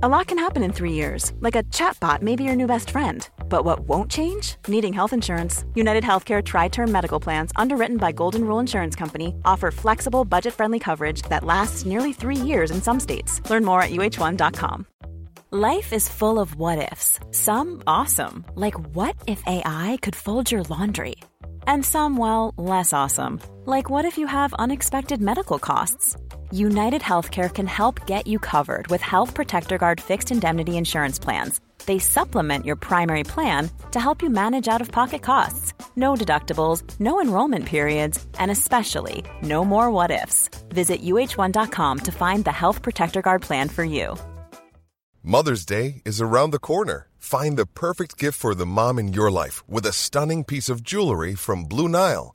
A lot can happen in three years, like a chatbot may be your new best friend. But what won't change? Needing health insurance. United Healthcare Tri Term Medical Plans, underwritten by Golden Rule Insurance Company, offer flexible, budget friendly coverage that lasts nearly three years in some states. Learn more at uh1.com. Life is full of what ifs, some awesome, like what if AI could fold your laundry? And some, well, less awesome, like what if you have unexpected medical costs? United Healthcare can help get you covered with Health Protector Guard fixed indemnity insurance plans. They supplement your primary plan to help you manage out of pocket costs. No deductibles, no enrollment periods, and especially no more what ifs. Visit uh1.com to find the Health Protector Guard plan for you. Mother's Day is around the corner. Find the perfect gift for the mom in your life with a stunning piece of jewelry from Blue Nile.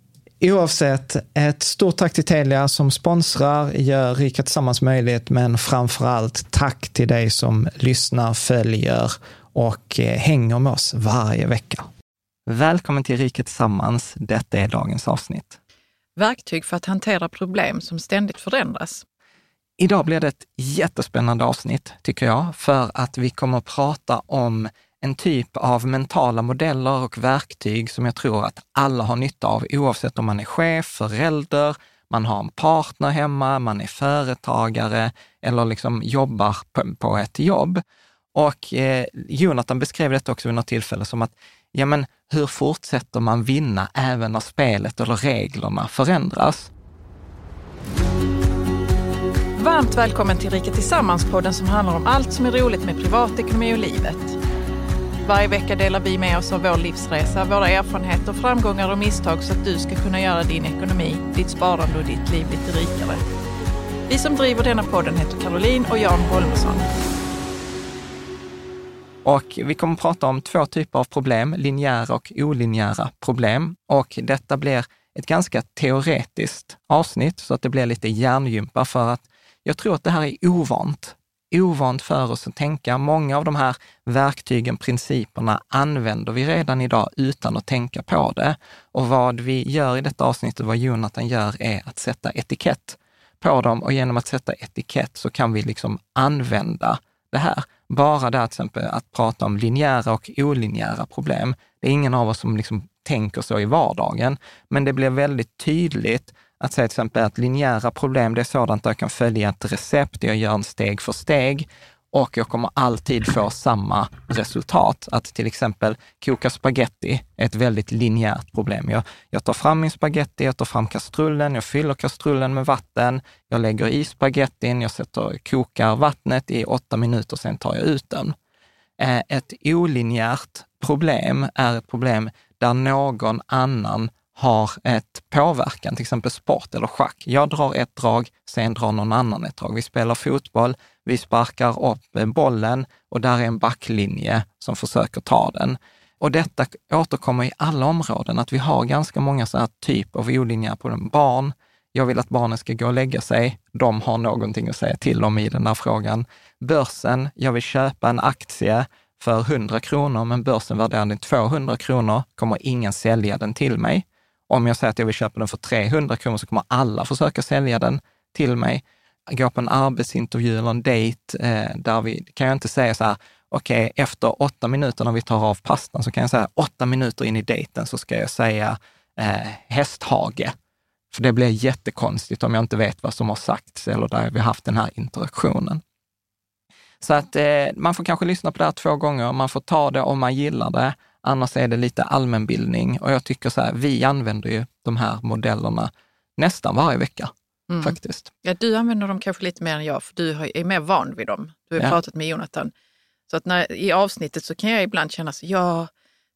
Oavsett, ett stort tack till Telia som sponsrar, gör Rika Tillsammans möjligt, men framför allt tack till dig som lyssnar, följer och eh, hänger med oss varje vecka. Välkommen till Rika Tillsammans. Detta är dagens avsnitt. Verktyg för att hantera problem som ständigt förändras. Idag blir det ett jättespännande avsnitt, tycker jag, för att vi kommer att prata om en typ av mentala modeller och verktyg som jag tror att alla har nytta av, oavsett om man är chef, förälder, man har en partner hemma, man är företagare eller liksom jobbar på, ett jobb. Och eh, Jonathan beskrev detta också vid något tillfälle som att, ja men hur fortsätter man vinna även när spelet eller reglerna förändras? Varmt välkommen till Rika Tillsammans-podden som handlar om allt som är roligt med privatekonomi och livet. Varje vecka delar vi med oss av vår livsresa, våra erfarenheter, framgångar och misstag så att du ska kunna göra din ekonomi, ditt sparande och ditt liv lite rikare. Vi som driver denna podden heter Caroline och Jan Holmesson. Och vi kommer att prata om två typer av problem, linjära och olinjära problem. Och detta blir ett ganska teoretiskt avsnitt, så att det blir lite hjärngympa för att jag tror att det här är ovant ovant för oss att tänka. Många av de här verktygen, principerna använder vi redan idag utan att tänka på det. Och vad vi gör i detta avsnittet, vad Jonathan gör, är att sätta etikett på dem och genom att sätta etikett så kan vi liksom använda det här. Bara det till exempel att prata om linjära och olinjära problem. Det är ingen av oss som liksom tänker så i vardagen, men det blir väldigt tydligt att säga till exempel att linjära problem, det är sådant där jag kan följa ett recept, jag gör en steg för steg och jag kommer alltid få samma resultat. Att till exempel koka spaghetti är ett väldigt linjärt problem. Jag, jag tar fram min spaghetti, jag tar fram kastrullen, jag fyller kastrullen med vatten, jag lägger i spagettin, jag sätter, kokar vattnet i åtta minuter, sen tar jag ut den. Eh, ett olinjärt problem är ett problem där någon annan har ett påverkan, till exempel sport eller schack. Jag drar ett drag, sen drar någon annan ett drag. Vi spelar fotboll, vi sparkar upp bollen och där är en backlinje som försöker ta den. Och detta återkommer i alla områden, att vi har ganska många så här typ av olinjära problem. Barn, jag vill att barnen ska gå och lägga sig. De har någonting att säga till om i den här frågan. Börsen, jag vill köpa en aktie för 100 kronor, men börsen värderar den 200 kronor, kommer ingen sälja den till mig. Om jag säger att jag vill köpa den för 300 kronor så kommer alla försöka sälja den till mig. Gå på en arbetsintervju eller en dejt, eh, där vi, kan jag inte säga så här, okej, okay, efter åtta minuter när vi tar av pastan så kan jag säga åtta minuter in i dejten så ska jag säga eh, hästhage. För det blir jättekonstigt om jag inte vet vad som har sagts eller där vi har haft den här interaktionen. Så att eh, man får kanske lyssna på det här två gånger. Man får ta det om man gillar det. Annars är det lite allmänbildning och jag tycker så här, vi använder ju de här modellerna nästan varje vecka. Mm. Faktiskt. Ja, du använder dem kanske lite mer än jag, för du är mer van vid dem. Du har ja. pratat med Jonathan. Så att när, i avsnittet så kan jag ibland känna så, ja,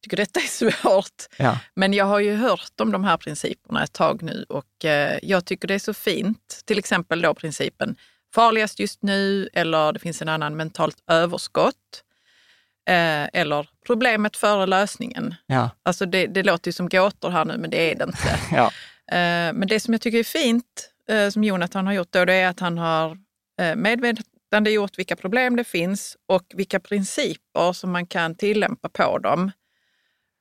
tycker detta är svårt. Ja. Men jag har ju hört om de här principerna ett tag nu och eh, jag tycker det är så fint. Till exempel då principen farligast just nu eller det finns en annan mentalt överskott. Eh, eller problemet före lösningen. Ja. Alltså det, det låter ju som gåtor här nu, men det är det inte. ja. eh, men det som jag tycker är fint, eh, som Jonathan har gjort då, det är att han har eh, medvetandegjort vilka problem det finns och vilka principer som man kan tillämpa på dem.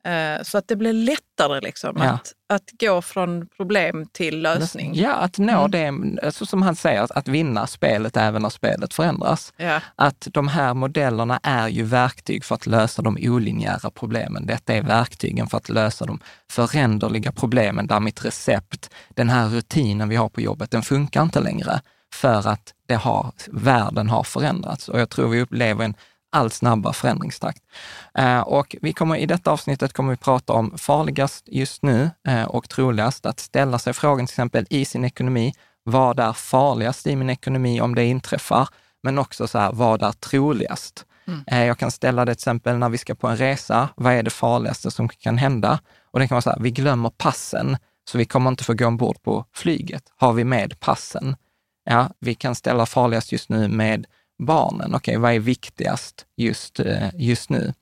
Eh, så att det blir lättare liksom, ja. att, att gå från problem till lösning. Ja, att nå mm. det, alltså som han säger, att vinna spelet även när spelet förändras. Ja. Att de här modellerna är ju verktyg för att lösa de olinjära problemen. Detta är verktygen för att lösa de föränderliga problemen där mitt recept, den här rutinen vi har på jobbet, den funkar inte längre för att det har, världen har förändrats. Och jag tror vi upplever en allt snabbare förändringstakt. Eh, och vi kommer, i detta avsnittet kommer vi prata om farligast just nu eh, och troligast att ställa sig frågan till exempel i sin ekonomi, vad är farligast i min ekonomi om det inträffar? Men också så här, vad är troligast? Mm. Eh, jag kan ställa det till exempel när vi ska på en resa, vad är det farligaste som kan hända? Och det kan vara så här, vi glömmer passen, så vi kommer inte få gå ombord på flyget. Har vi med passen? Ja, vi kan ställa farligast just nu med barnen. Okej, okay, vad är viktigast just, eh, just nu?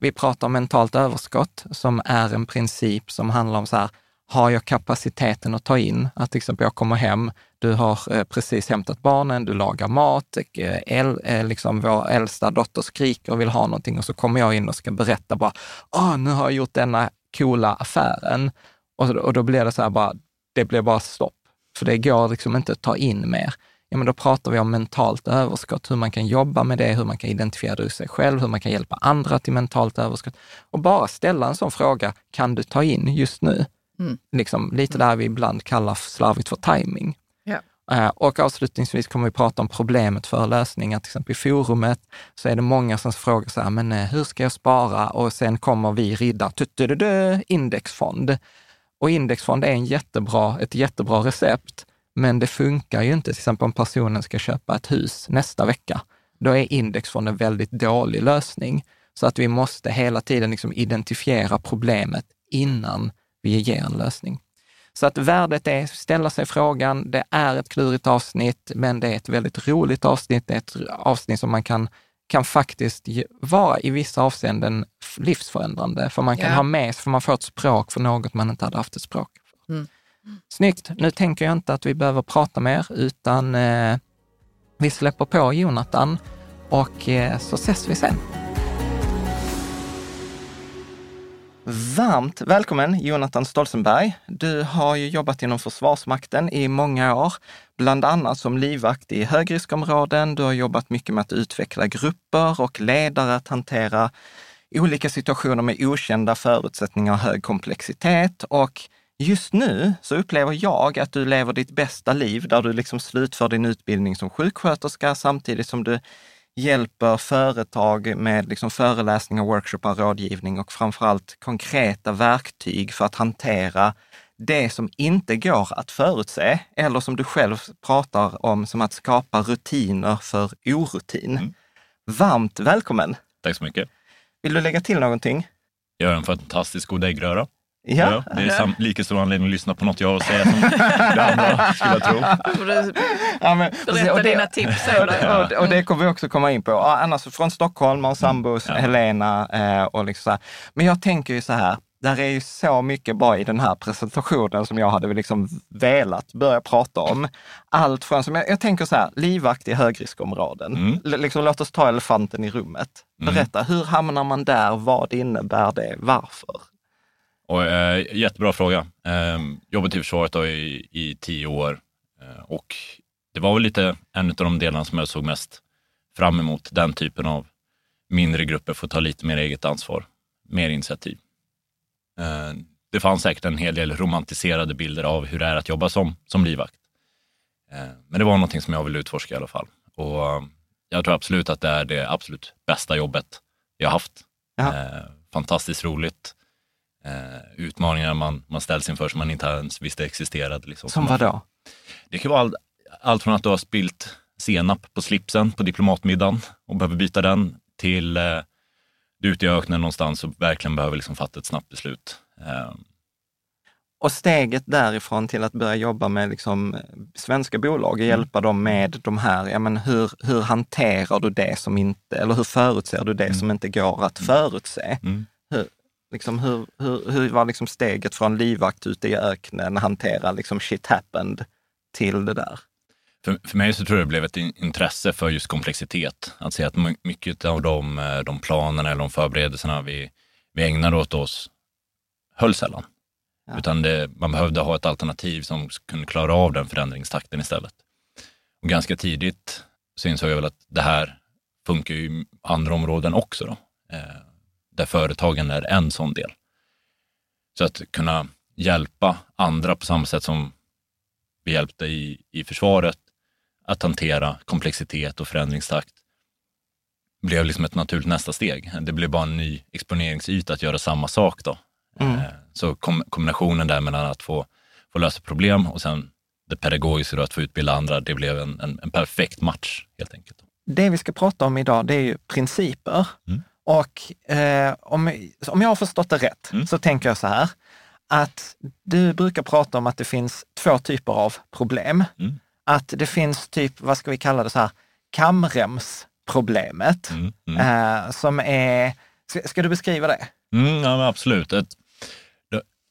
Vi pratar om mentalt överskott som är en princip som handlar om så här, har jag kapaciteten att ta in? Att till exempel jag kommer hem, du har eh, precis hämtat barnen, du lagar mat, eh, äl, liksom vår äldsta dotter skriker och vill ha någonting och så kommer jag in och ska berätta bara, åh, nu har jag gjort denna coola affären. Och, och då blir det så här bara, det blir bara stopp. För det går liksom inte att ta in mer ja men då pratar vi om mentalt överskott, hur man kan jobba med det, hur man kan identifiera det hos sig själv, hur man kan hjälpa andra till mentalt överskott. Och bara ställa en sån fråga, kan du ta in just nu? Mm. Liksom, lite där vi ibland kallar slarvigt för timing. Uh, och avslutningsvis kommer vi prata om problemet för lösningar. Till exempel i forumet så är det många som frågar så här, men uh, hur ska jag spara? Och sen kommer vi ridda indexfond. Och indexfond är en jättebra, ett jättebra recept men det funkar ju inte, till exempel om personen ska köpa ett hus nästa vecka. Då är indexfond en väldigt dålig lösning. Så att vi måste hela tiden liksom identifiera problemet innan vi ger en lösning. Så att värdet är att ställa sig frågan, det är ett klurigt avsnitt, men det är ett väldigt roligt avsnitt. Det är ett avsnitt som man kan, kan faktiskt vara i vissa avseenden livsförändrande, för man kan ja. ha med sig, för man får ett språk för något man inte hade haft ett språk. Snyggt. Nu tänker jag inte att vi behöver prata mer, utan eh, vi släpper på Jonathan och eh, så ses vi sen. Varmt välkommen Jonathan Stolzenberg. Du har ju jobbat inom Försvarsmakten i många år, bland annat som livvakt i högriskområden. Du har jobbat mycket med att utveckla grupper och ledare att hantera olika situationer med okända förutsättningar och hög komplexitet. Och Just nu så upplever jag att du lever ditt bästa liv där du liksom slutför din utbildning som sjuksköterska samtidigt som du hjälper företag med liksom föreläsningar, workshoppar, rådgivning och framförallt konkreta verktyg för att hantera det som inte går att förutse eller som du själv pratar om som att skapa rutiner för orutin. Mm. Varmt välkommen! Tack så mycket! Vill du lägga till någonting? Jag är en fantastisk god äggröra. Ja. ja. det är sam- lika stor anledning att lyssna på något jag har att säga som det andra, skulle jag tro. Ja, men, Berätta och det, dina tips. Och det, och, och det kommer vi också komma in på. Annars från Stockholm, och sambos, ja. Helena eh, och liksom så här. Men jag tänker ju så här, där är ju så mycket bara i den här presentationen som jag hade liksom velat börja prata om. Allt från, som jag, jag tänker så här, livvakt i högriskområden. Mm. Liksom, låt oss ta elefanten i rummet. Mm. Berätta, mm. hur hamnar man där? Vad innebär det? Varför? Och, eh, jättebra fråga. Eh, jobbat i försvaret då i, i tio år eh, och det var väl lite en av de delarna som jag såg mest fram emot, den typen av mindre grupper får ta lite mer eget ansvar, mer initiativ. Eh, det fanns säkert en hel del romantiserade bilder av hur det är att jobba som, som livvakt. Eh, men det var någonting som jag ville utforska i alla fall. Och eh, jag tror absolut att det är det absolut bästa jobbet jag haft. Ja. Fantastiskt roligt. Utmaningar man, man ställs inför som man inte ens visste existerade. Liksom. Som vad då? Det kan vara all, allt från att du har spilt senap på slipsen på diplomatmiddagen och behöver byta den till eh, du är ute i öknen någonstans och verkligen behöver liksom fatta ett snabbt beslut. Eh. Och steget därifrån till att börja jobba med liksom svenska bolag och mm. hjälpa dem med de här, ja men hur, hur hanterar du det som inte, eller hur förutser du det mm. som inte går att mm. förutse? Mm. Liksom, hur, hur, hur var liksom steget från livvakt ute i öknen, hantera liksom shit happened, till det där? För, för mig så tror jag det blev ett intresse för just komplexitet. Att se att mycket av de, eh, de planerna eller de förberedelserna vi, vi ägnade åt oss höll sällan. Ja. Utan det, man behövde ha ett alternativ som kunde klara av den förändringstakten istället. Och ganska tidigt så insåg jag väl att det här funkar ju i andra områden också. Då, eh, där företagen är en sån del. Så att kunna hjälpa andra på samma sätt som vi hjälpte i, i försvaret att hantera komplexitet och förändringstakt blev liksom ett naturligt nästa steg. Det blev bara en ny exponeringsyta att göra samma sak då. Mm. Eh, så kom, kombinationen där mellan att få, få lösa problem och sen det pedagogiska då, att få utbilda andra, det blev en, en, en, perfekt match helt enkelt. Det vi ska prata om idag, det är ju principer. Mm. Och eh, om, om jag har förstått det rätt mm. så tänker jag så här, att du brukar prata om att det finns två typer av problem. Mm att det finns typ, vad ska vi kalla det så här, kamremsproblemet mm, mm. Eh, som är, ska, ska, du beskriva det? Mm, ja, absolut. Ett,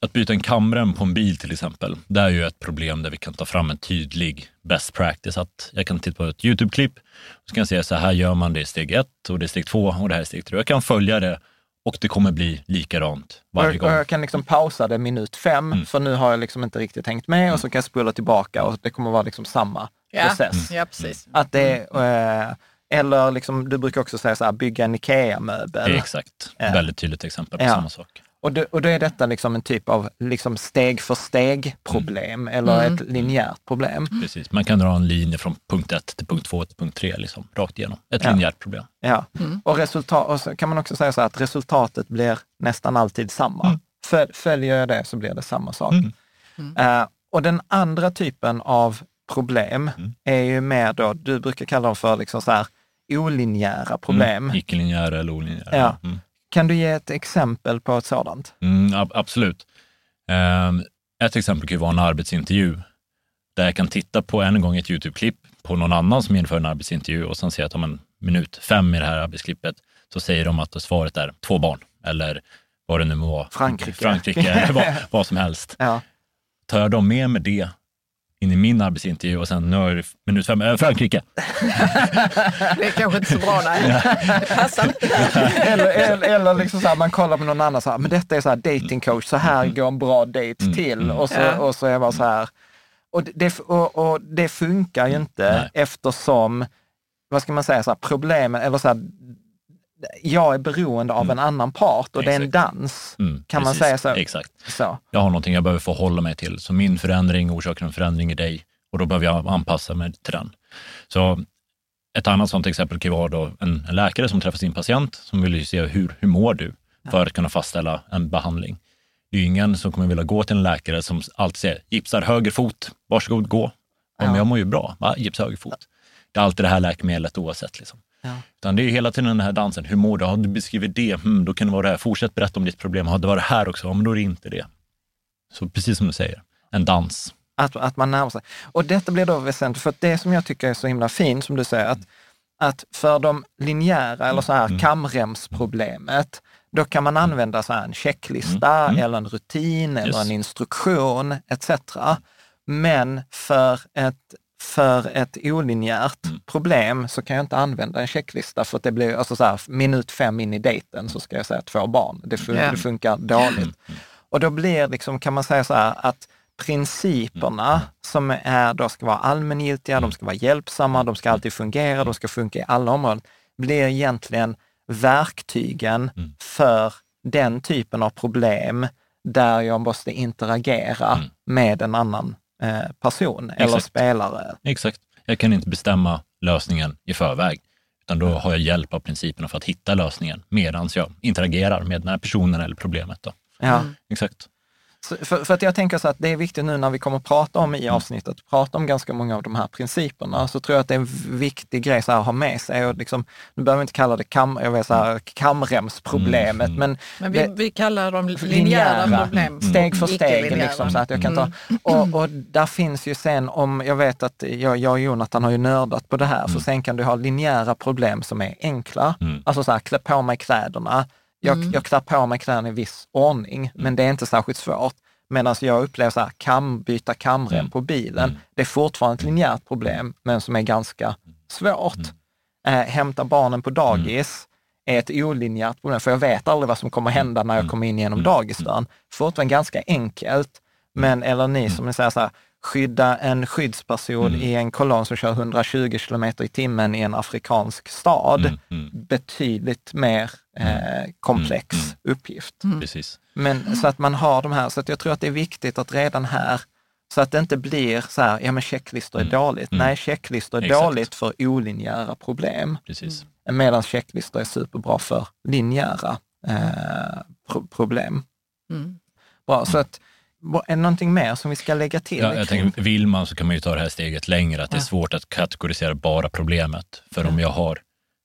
att byta en kamrem på en bil till exempel, det är ju ett problem där vi kan ta fram en tydlig best practice. Att jag kan titta på ett YouTube-klipp och så kan jag säga så här gör man det i steg ett och det är steg två och det här är steg tre. Jag kan följa det och det kommer bli likadant varje gång. Och jag kan liksom pausa det minut fem, mm. för nu har jag liksom inte riktigt hängt med mm. och så kan jag spola tillbaka och det kommer vara liksom samma ja. process. Mm. Ja, precis. Att det, eh, eller liksom, du brukar också säga så här, bygga en IKEA-möbel. Exakt, ja. väldigt tydligt exempel på ja. samma sak. Och, det, och då är detta liksom en typ av liksom steg för steg-problem mm. eller mm. ett linjärt problem. Precis, man kan dra en linje från punkt 1 till punkt 2 till punkt 3, liksom, rakt igenom. Ett ja. linjärt problem. Ja, mm. och, resultat, och så kan man också säga så att resultatet blir nästan alltid samma. Mm. Föl, följer jag det så blir det samma sak. Uh, och den andra typen av problem mm. är ju mer då, du brukar kalla dem för liksom så här olinjära problem. Mm. Icke-linjära eller olinjära. Ja. Mm. Kan du ge ett exempel på ett sådant? Mm, ab absolut. Um, ett exempel kan ju vara en arbetsintervju där jag kan titta på en gång ett YouTube-klipp på någon annan som inför en arbetsintervju och sen ser jag att om en minut fem i det här arbetsklippet så säger de att svaret är två barn eller vad det nu må vara. Frankrike. Frankrike eller vad, vad som helst. Ja. Tar jag dem med med det in i min arbetsintervju och sen nu är det minut fem, äh, Frankrike. det är kanske inte så bra, nej. Det passar eller, eller, eller liksom så här, man kollar på någon annan, så här, men detta är så här dating coach, så här går en bra date mm, till. Mm. Och, så, ja. och så är man så här, och det, och, och det funkar ju inte nej. eftersom, vad ska man säga, så här, problemen, eller så här, jag är beroende av mm. en annan part och Exakt. det är en dans. Mm, kan precis. man säga så? Exakt. Så. Jag har någonting jag behöver förhålla mig till. Så min förändring orsakar en förändring i dig och då behöver jag anpassa mig till den. Så ett annat sådant exempel kan vara då en, en läkare som träffar sin patient som vill se hur, hur mår du för att kunna fastställa en behandling. Det är ingen som kommer vilja gå till en läkare som alltid säger gipsar höger fot, varsågod gå. Ja. Men jag mår ju bra, va? gips höger fot. Det är alltid det här läkemedlet oavsett. Liksom. Ja. Utan det är hela tiden den här dansen. Hur mår du? Har du beskrivit det? Hmm, då kan det vara det här. Fortsätt berätta om ditt problem. Har det varit här också? Ja, men då är det inte det. Så precis som du säger, en dans. Att, att man närmar sig. Och detta blir då väsentligt, för det som jag tycker är så himla fint, som du säger, att, att för de linjära eller så här mm. kamremsproblemet, Då kan man använda så här en checklista Mm. Mm. eller en rutin eller Yes. en instruktion etc. Men för ett, för ett olinjärt Mm. problem så kan jag inte använda en checklista för att det blir, alltså så här, minut fem in i dejten så ska jag säga två barn. Det, fun- Ja. det funkar dåligt. Mm. Och då blir liksom, kan man säga så här att principerna som är, då ska vara allmängiltiga, de ska vara hjälpsamma, de ska alltid fungera, de ska funka i alla områden, blir egentligen verktygen Mm. för den typen av problem där jag måste interagera Mm. med en annan eh, person eller Exakt. spelare. Exakt. Jag kan inte bestämma lösningen i förväg, utan då har jag hjälp av principerna för att hitta lösningen medan jag interagerar med den här personen eller problemet. Då. Ja. Exakt. För, för att jag tänker så att det är viktigt nu när vi kommer att prata om i Mm. avsnittet, prata om ganska många av de här principerna, så tror jag att det är en viktig grej så här, att ha med sig. Och liksom, nu behöver vi inte kalla det kam, jag vet, så här, kamremsproblemet, Mm. men Men vi, det- vi kallar dem linjära, linjära, problem. steg för steg. Liksom, så att jag kan ta, Mm. och, och där finns ju sen, om jag vet att jag, jag och Jonathan har ju nördat på det här, för sen kan du ha linjära problem som är enkla. Mm. Alltså så här, klä på mig kläderna. Jag, Mm. jag klär på mig kläderna i viss ordning, men det är inte särskilt svårt. Medan jag upplever så här, kam, byta kamrem Mm. på bilen, Mm. det är fortfarande ett linjärt problem, men som är ganska svårt. Mm. Eh, hämta barnen på dagis är ett olinjärt problem, för jag vet aldrig vad som kommer hända när jag Mm. kommer in genom Mm. dagisdörren. Fortfarande ganska enkelt, men eller ni som säger så här, skydda en skyddsperson Mm. i en kolonn som kör 120 kilometer i timmen i en afrikansk stad. Mm. Mm. Betydligt mer eh, komplex Mm. uppgift. Precis. Men så att man har de här, så att jag tror att det är viktigt att redan här, så att det inte blir så här, ja men checklistor är Mm. dåligt. Mm. Nej, checklistor är Exakt. dåligt för olinjära problem, Precis. medan checklistor är superbra för linjära eh, pro- problem. Mm. Bra, så att, är det någonting mer som vi ska lägga till? Ja, jag tänker, vill man så kan man ju ta det här steget längre, att det är Ja. svårt att kategorisera bara problemet. För om jag har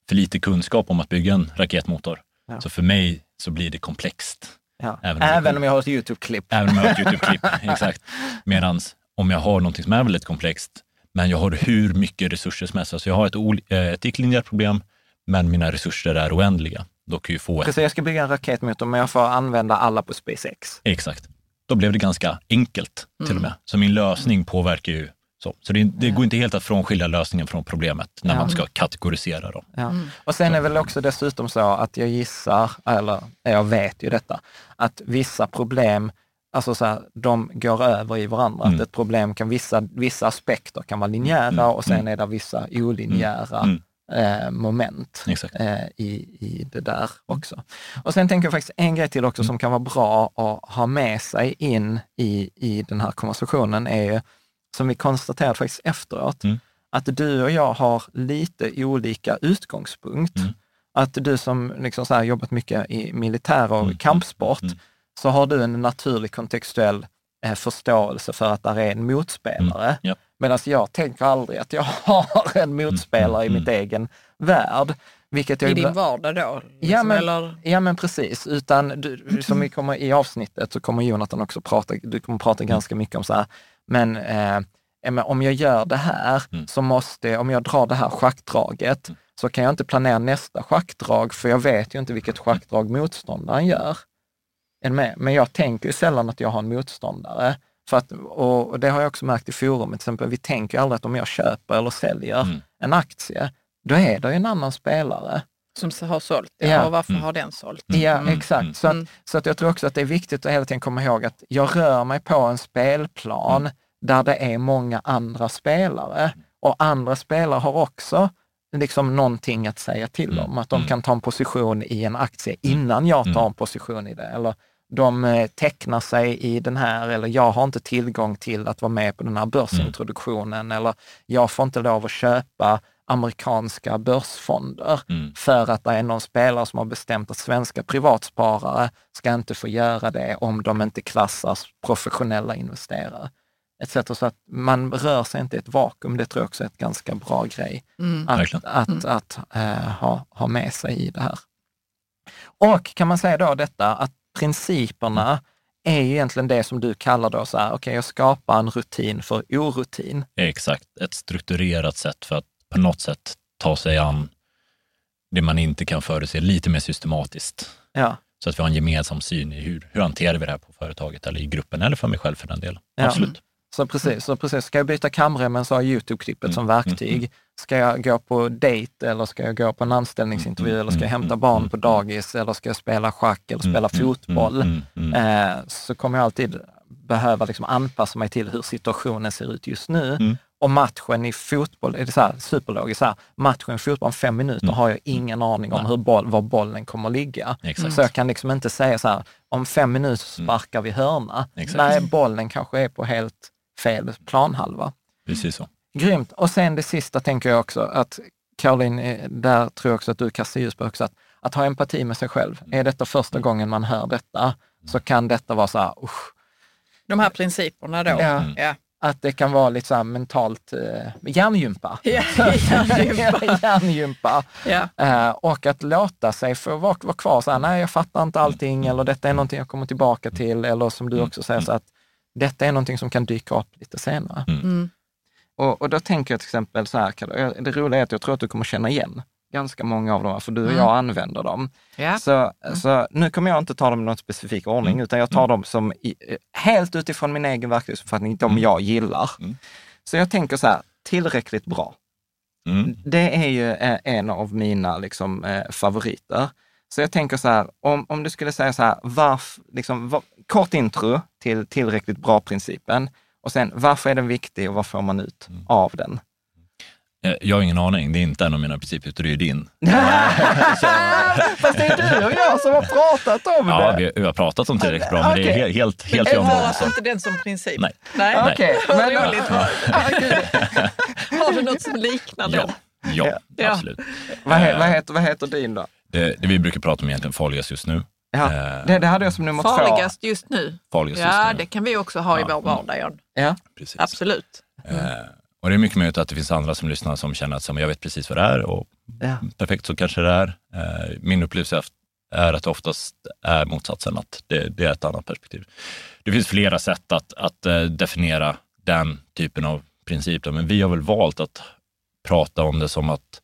för lite kunskap om att bygga en raketmotor, Ja. så för mig så blir det komplext. ja. även Även, om vi- om jag har ett YouTube-klipp. Även om jag har ett YouTube-klipp. Exakt. Medan om jag har någonting som är väldigt komplext, men jag har hur mycket resurser som helst. Alltså jag har ett, eh, ett icke-linjärt problem, men mina resurser är oändliga. Då kan jag ju få ett, Precis, jag ska bygga en raketmotor, men jag får använda alla på SpaceX. exakt. Då blev det ganska enkelt till och med. Så min lösning påverkar ju så. Så det, det går inte helt att frånskilja lösningen från problemet när Ja. man ska kategorisera dem. Ja. Och sen är väl också dessutom så att jag gissar, eller jag vet ju detta, att vissa problem, alltså så här, de går över i varandra. Mm. Att ett problem kan, vissa, vissa aspekter kan vara linjära Mm. och sen Mm. är det vissa olinjära Mm. Eh, moment eh, i, i det där också. Och sen tänker jag faktiskt en grej till också Mm. som kan vara bra att ha med sig in i, i den här konversationen är ju, som vi konstaterade faktiskt efteråt, Mm. att du och jag har lite olika utgångspunkt. Mm. Att du som liksom så jobbat mycket i militär och Mm. kampsport, Mm. så har du en naturlig kontextuell eh, förståelse för att där är en motspelare. Mm. Medan jag tänker aldrig att jag har en motspelare Mm. i mitt egen värld. Vilket jag I din vardag då? Liksom, Ja, men- eller? Ja men precis, utan du, som vi kommer i avsnittet så kommer Jonathan också prata, du kommer prata ganska mycket om så här, men, eh, ja, men om jag gör det här Mm. så måste, om jag drar det här schackdraget, så kan jag inte planera nästa schackdrag, för jag vet ju inte vilket schackdrag motståndaren gör. Är du med? Men jag tänker ju sällan att jag har en motståndare. För att, och, och det har jag också märkt i forumet, till exempel, vi tänker aldrig att om jag köper eller säljer Mm. en aktie, då är det ju en annan spelare. Som har sålt, ja. Ja. Och varför Mm. har den sålt? Ja, Mm. exakt. Mm. Så, att, Mm. så att jag tror också att det är viktigt att hela tiden komma ihåg att jag rör mig på en spelplan Mm. där det är många andra spelare. Och andra spelare har också liksom någonting att säga till Mm. om. Att de Mm. kan ta en position i en aktie innan jag tar Mm. en position i det. Eller de eh, tecknar sig i den här, eller jag har inte tillgång till att vara med på den här börsintroduktionen. Eller jag får inte lov att köpa amerikanska börsfonder Mm. för att det är någon spelare som har bestämt att svenska privatsparare ska inte få göra det om de inte klassas professionella investerare. Etc. Så att man rör sig inte i ett vakuum. Det tror jag också är ett ganska bra grej Mm. att, Verkligen. att, att, eh, ha, ha med sig i det här. Och kan man säga då detta att principerna är egentligen det som du kallar då så här, okej jag skapar en rutin för orutin. Exakt, ett strukturerat sätt för att på något sätt ta sig an det man inte kan förutse lite mer systematiskt. Ja, Så att vi har en gemensam syn i hur, hur hanterar vi det här på företaget eller i gruppen eller för mig själv för den delen. Ja. Absolut. Så precis, så precis. Ska jag byta kamremmen så har Youtube-klippet Mm, som verktyg. Ska jag gå på dejt eller ska jag gå på en anställningsintervju Mm, eller ska jag mm, hämta mm, barn mm, på dagis eller ska jag spela schack eller spela fotboll? Mm, mm, mm. Eh, så kommer jag alltid behöva liksom anpassa mig till hur situationen ser ut just nu. Mm. Och matchen i fotboll, är det så här, superlogiskt, så här, matchen i fotboll om fem minuter Mm. har jag ingen aning om hur boll, var bollen kommer att ligga. Exakt. Så jag kan liksom inte säga så här, om fem minuter sparkar vi hörna. Mm. Exakt. Nej, bollen kanske är på helt fel planhalva. Precis så. Grymt. Och sen det sista tänker jag också att Caroline, eh, där tror jag också att du kastar ljus på också, att, att ha empati med sig själv. Är detta första gången man hör detta så kan detta vara så här, usch, De här principerna då. Ja. Ja. att det kan vara lite så här mentalt eh, hjärngympa. Ja, hjärngympa. hjärngympa. Ja. Eh, och att låta sig få vara, vara kvar så här, nej jag fattar inte allting eller detta är någonting jag kommer tillbaka till eller som du också säger så att detta är någonting som kan dyka upp lite senare. Mm. Och, och då tänker jag till exempel så här, det roliga är att jag tror att du kommer känna igen ganska många av dem, för du och jag använder dem. Ja. Så, så nu kommer jag inte ta dem i någon specifik ordning, utan jag tar dem som i, eh, helt utifrån min egen verklighetsuppfattning, de jag gillar. Mm. Så jag tänker så här, tillräckligt bra. Mm. Det är ju eh, en av mina liksom, eh, favoriter. Så jag tänker så här, om, om du skulle säga så här, varf, liksom, va, kort intro till tillräckligt bra-principen och sen varför är den viktig och vad får man ut av den? Eh, Jag har ingen aning, det är inte en av mina principer, utan det är din. Fast det är du och jag som har pratat om Ja, det. vi, vi har pratat om tillräckligt bra, men det är helt, helt, helt Jag i har området. alltså inte den som princip. Nej. Nej. Okej, Vad men- roligt. Ah. Har du något som liknar Ja, den? ja, Ja. absolut. vad, he, vad, heter, vad heter din då? Det, det vi brukar prata om egentligen farligast just nu. Ja, Eh, det, det hade jag som nummer två. Farligast just nu? Farligast just Ja, nu. det kan vi också ha i Ja, vår mm. vardag. John. Ja. Precis. Absolut. Eh, och det är mycket möjligt att det finns andra som lyssnar som känner att men jag vet precis vad det är och Ja. perfekt så kanske det är. Eh, min upplevelse är att det oftast är motsatsen, att det, det är ett annat perspektiv. Det finns flera sätt att, att definiera den typen av princip, då, men vi har väl valt att prata om det som att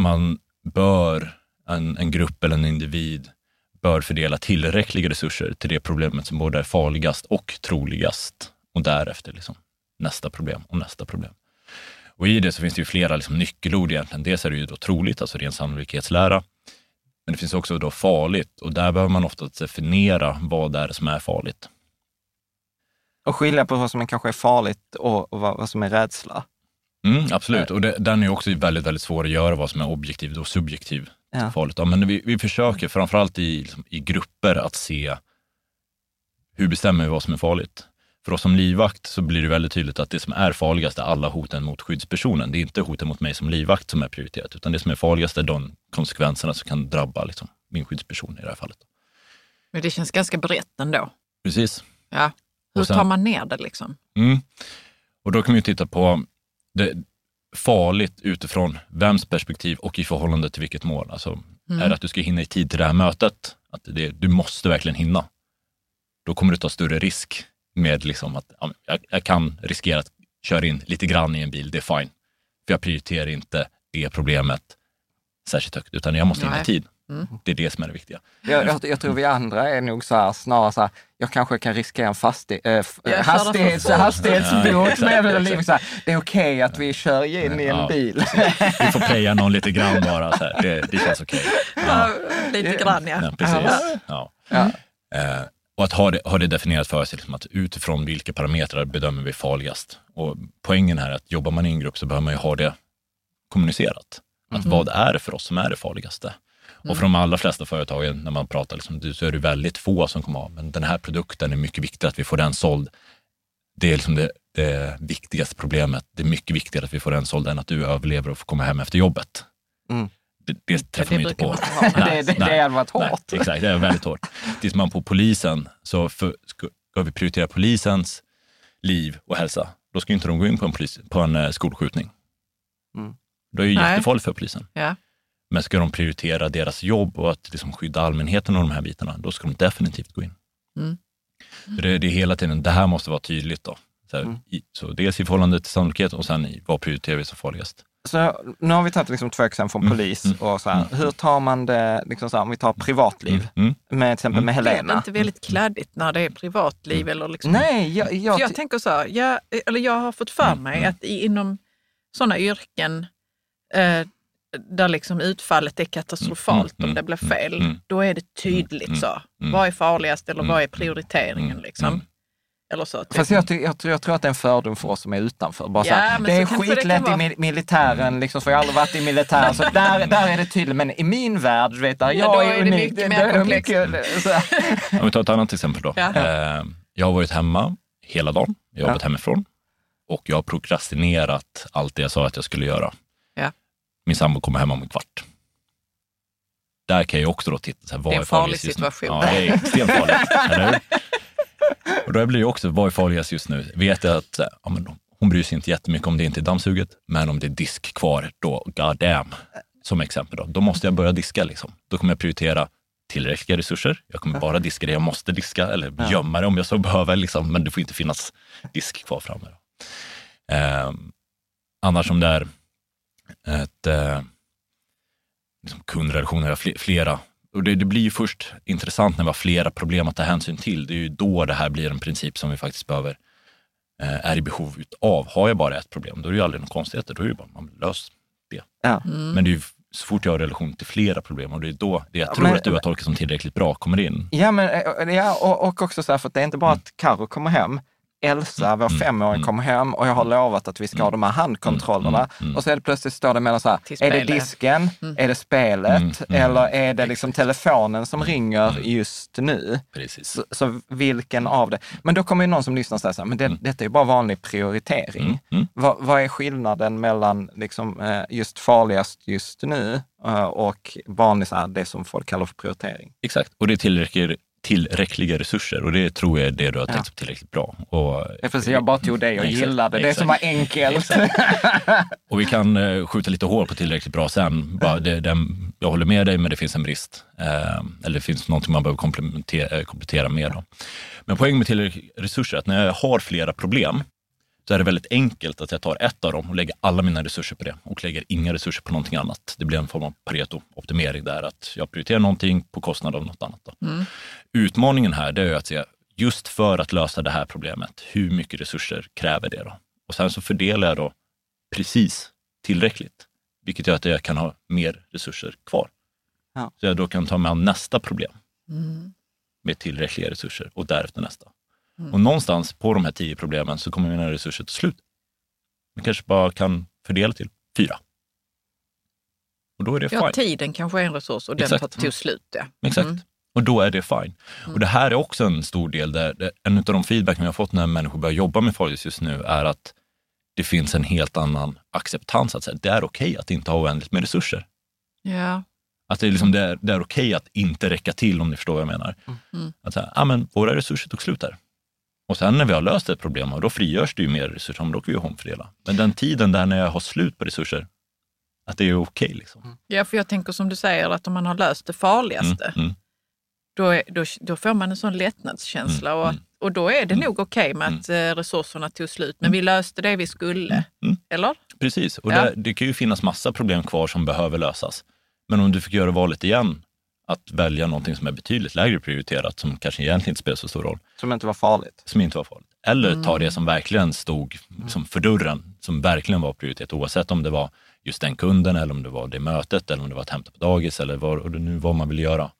man bör, en, en grupp eller en individ, bör fördela tillräckliga resurser till det problemet som både är farligast och troligast och därefter liksom nästa problem och nästa problem. Och i det så finns det ju flera liksom nyckelord egentligen. Dels är det ju då troligt, alltså ren sannolikhetslära. Men det finns också då farligt och där behöver man ofta definiera vad det är som är farligt. Och skilja på vad som kanske är farligt och, och vad, vad som är rädsla. Mm, absolut, och det, den är också väldigt, väldigt svår att göra vad som är objektivt och subjektivt Ja. farligt. Ja, men vi, vi försöker framförallt i, liksom, i grupper att se hur bestämmer vi vad som är farligt. För oss som livvakt så blir det väldigt tydligt att det som är farligast är alla hoten mot skyddspersonen. Det är inte hoten mot mig som livvakt som är prioriterat, utan det som är farligast är de konsekvenserna som kan drabba liksom, min skyddsperson i det här fallet. Men det känns ganska brett ändå. Precis. Ja. Hur sen- tar man ner det liksom? Mm. Och då kan vi titta på det farligt utifrån vems perspektiv och i förhållande till vilket mål. Alltså, Är det att du ska hinna i tid till det här mötet, att det, du måste verkligen hinna, då kommer du ta större risk med liksom att ja, jag, jag kan riskera att köra in lite grann i en bil, det är fine. För jag prioriterar inte det problemet särskilt högt, utan jag måste hinna i Nej. Tid. Det är det som är det viktiga. Jag, jag, jag tror vi andra är nog så här, snarare så här, jag kanske kan riskera en fastig, äh, hastighets, hastighetsbot med liv. Så här, det är okej att vi kör in i en Ja. bil. Vi får playa någon lite grann bara, så här. Det, det känns okej. Ja, lite grann ja. Ja, precis. Ja. Ja. Eh, och att ha det, ha det definierat för sig, liksom att utifrån vilka parametrar bedömer vi farligast. Och poängen här är att jobbar man i en grupp så behöver man ju ha det kommunicerat. Att vad är det för oss som är det farligaste? Och för de allra flesta företagen, när man pratar, liksom, så är det väldigt få som kommer av, men den här produkten är mycket viktig att vi får den såld. Det är liksom det, det viktigaste problemet. Det är mycket viktigare att vi får den såld än att du överlever och får komma hem efter jobbet. Mm. Det, det träffar det man ju inte på. man ha. det, det, det hade varit Nej, hårt. exakt, det är väldigt hårt. Tittar man på polisen, så för, ska, ska vi prioritera polisens liv och hälsa, då ska inte de gå in på en, polis, på en eh, skolskjutning. Mm. Det är ju Nej. jättefarligt för polisen. Ja. Men ska de prioritera deras jobb och att liksom skydda allmänheten och de här bitarna, då ska de definitivt gå in. Mm. Det, det är hela tiden, det här måste vara tydligt. Då. Så, här, Mm. i, så dels i förhållande till sannolikhet och sen i vad prioriterar vi som farligast. Så nu har vi tagit liksom två exempel från Mm, polis mm, och så här. mm. Hur tar man det, liksom så här, om vi tar privatliv, Mm. med till exempel med Blir det Helena? inte väldigt kladdigt när det är privatliv? Eller liksom? Nej, jag, jag, jag tänker så här, jag, eller jag har fått för mig mm. att i, inom sådana yrken eh, där liksom utfallet är katastrofalt Mm, om mm, det blir mm, fel, mm. då är det tydligt Mm, så. mm. Vad är farligast eller Mm, vad är prioriteringen? mm, liksom? mm. Eller så. Typ. Fast jag, ty- jag, tror, jag tror att det är en fördom för oss som är utanför. Bara så Ja, här, det är kanske det skitlätt kan i mi- militären, liksom, för jag har aldrig varit i militären, så där, där är det tydligt. Men i min värld, du vet, där Ja, jag är, är det unik. mycket mer det komplext. mycket, så här. Om vi tar ett annat exempel då. Ja. Eh, Jag har varit hemma hela dagen, jag har jobbat hemifrån och jag har prokrastinerat allt det jag sa att jag skulle göra. Min sambo kommer hem om en kvart. Där kan jag också då titta, så här, vad Det är en är farligast farlig just nu? situation. Ja, det är extremt farligt. eller hur? Och då blir det också, vad är farligast just nu? Vet jag att eh, ja, men hon bryr sig inte jättemycket om det inte är dammsuget, men om det är disk kvar, då god damn. Som exempel då, då måste jag börja diska. Liksom. Då kommer jag prioritera tillräckliga resurser. Jag kommer bara diska det jag måste diska eller Ja. gömma det om jag så behöver, liksom. men det får inte finnas disk kvar framme. Ehm, annars om det är ett eh, liksom kundrelationer, fl- flera. Och det, det blir ju först intressant när vi har flera problem att ta hänsyn till. Det är ju då det här blir en princip som vi faktiskt behöver, eh, är i behov av. Har jag bara ett problem, då är det ju aldrig något konstigheter. Då är det bara, man löser det. Ja. Mm. Men det är ju så fort jag har relation till flera problem och det är då det jag Ja, tror men- att du har tolkat som tillräckligt bra kommer in. Ja, men, eh, ja och, och också så här, för att det är inte bara att Karo kommer hem, Elsa, vår Mm, femåring, mm. kommer hem och jag har lovat att vi ska ha de här handkontrollerna. Mm, mm. Och så är det plötsligt står det mellan så här, är det disken, Mm. är det spelet Mm, mm. eller är det liksom telefonen som ringer Mm. just nu? Precis. Så, så vilken av det? Men då kommer ju någon som lyssnar säga så här, men det, Mm. detta är ju bara vanlig prioritering. Mm, mm. Vad, vad är skillnaden mellan liksom, eh, just farligast just nu eh, och vanlig, så här, det som folk kallar för prioritering? Exakt, och det är tillräckliga, resurser och det tror jag är det du har Ja. tänkt tillräckligt bra. Och, Ja, precis, jag bara tog det och Exakt, gillade det exakt. som var enkelt. och vi kan eh, skjuta lite hål på tillräckligt bra sen. Bara det, den, jag håller med dig, men det finns en brist. Eh, eller det finns någonting man behöver komplementera, eh, komplettera med. Då. Men poängen med tillräckliga resurser är att när jag har flera problem så är det väldigt enkelt att jag tar ett av dem och lägger alla mina resurser på det och lägger inga resurser på någonting annat. Det blir en form av Pareto-optimering där, att jag prioriterar någonting på kostnad av något annat. Mm. Utmaningen här det är att se, just för att lösa det här problemet, hur mycket resurser kräver det då? Och sen så fördelar jag då precis tillräckligt, vilket gör att jag kan ha mer resurser kvar. Ja. Så jag då kan ta mig an nästa problem Mm. med tillräckliga resurser och därefter nästa. Mm. Och någonstans på de här tio problemen så kommer mina resurser ta slut. Man kanske bara kan fördela till fyra. Och då är det Ja, fine. tiden kanske är en resurs och den Exakt. tar tog slut. Ja. Exakt. Mm. Och då är det fine. Och det här är också en stor del där, där en av de feedback jag har fått när människor börjar jobba med farligt just nu är att det finns en helt annan acceptans. Att säga, det är okej att inte ha oändligt med resurser. Ja. Att det är, liksom, det är, det är okej att inte räcka till om ni förstår vad jag menar. Mm. Att säga, ah, men våra resurser tog slut där. Och sen när vi har löst ett problem, och då frigörs det ju mer resurser, men då kan vi omfördela. Men den tiden där när jag har slut på resurser, att det är okej. liksom. ja, för jag tänker som du säger att om man har löst det farligaste, Mm, mm, då, är, då, då får man en sån lättnadskänsla Mm, och, mm. och då är det Mm. nog okej med att eh, resurserna tog slut. Men vi löste det vi skulle, mm. eller? Precis, och Ja. där, det kan ju finnas massa problem kvar som behöver lösas. Men om du fick göra valet igen, att välja någonting som är betydligt lägre prioriterat, som kanske egentligen inte spelar så stor roll, Som inte var farligt. som inte var farligt. Eller Mm. ta det som verkligen stod som för dörren, som verkligen var prioritet, oavsett om det var just den kunden eller om det var det mötet eller om det var att hämta på dagis eller vad, och det nu vad man vill göra.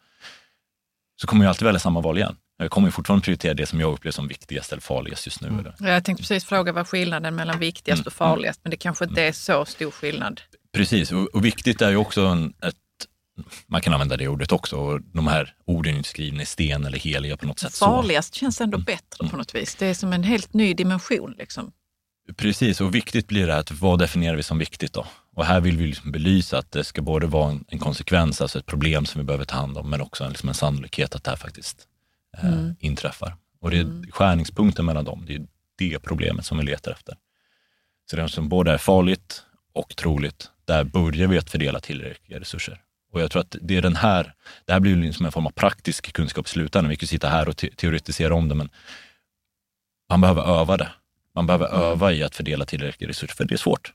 Så kommer jag alltid välja samma val igen. Jag kommer fortfarande prioritera det som jag upplever som viktigast eller farligast just nu. Mm. Eller? Ja, Jag tänkte precis fråga vad skillnaden mellan viktigast Mm. och farligast, men det kanske inte är så stor skillnad. Precis, och, och viktigt är ju också en, ett, man kan använda det ordet också, och de här orden är inte skrivna i sten eller heliga på något sätt. Så. Farligast känns ändå Mm. bättre Mm. på något vis. Det är som en helt ny dimension. Liksom. Precis, och viktigt blir det att vad definierar vi som viktigt då? Och här vill vi liksom belysa att det ska både vara en, en konsekvens, alltså ett problem som vi behöver ta hand om, men också en, liksom en sannolikhet att det här faktiskt eh, Mm. inträffar. Och det är skärningspunkten mellan dem, det är det problemet som vi letar efter. Så det som både är farligt och troligt, där börjar vi att fördela tillräckliga resurser. Och jag tror att det är den här, det här blir liksom en form av praktisk kunskap i slutändan. Vi kan sitta här och te- teoretisera om det, men man behöver öva det. Man behöver öva i att fördela tillräckliga resurser, för det är svårt.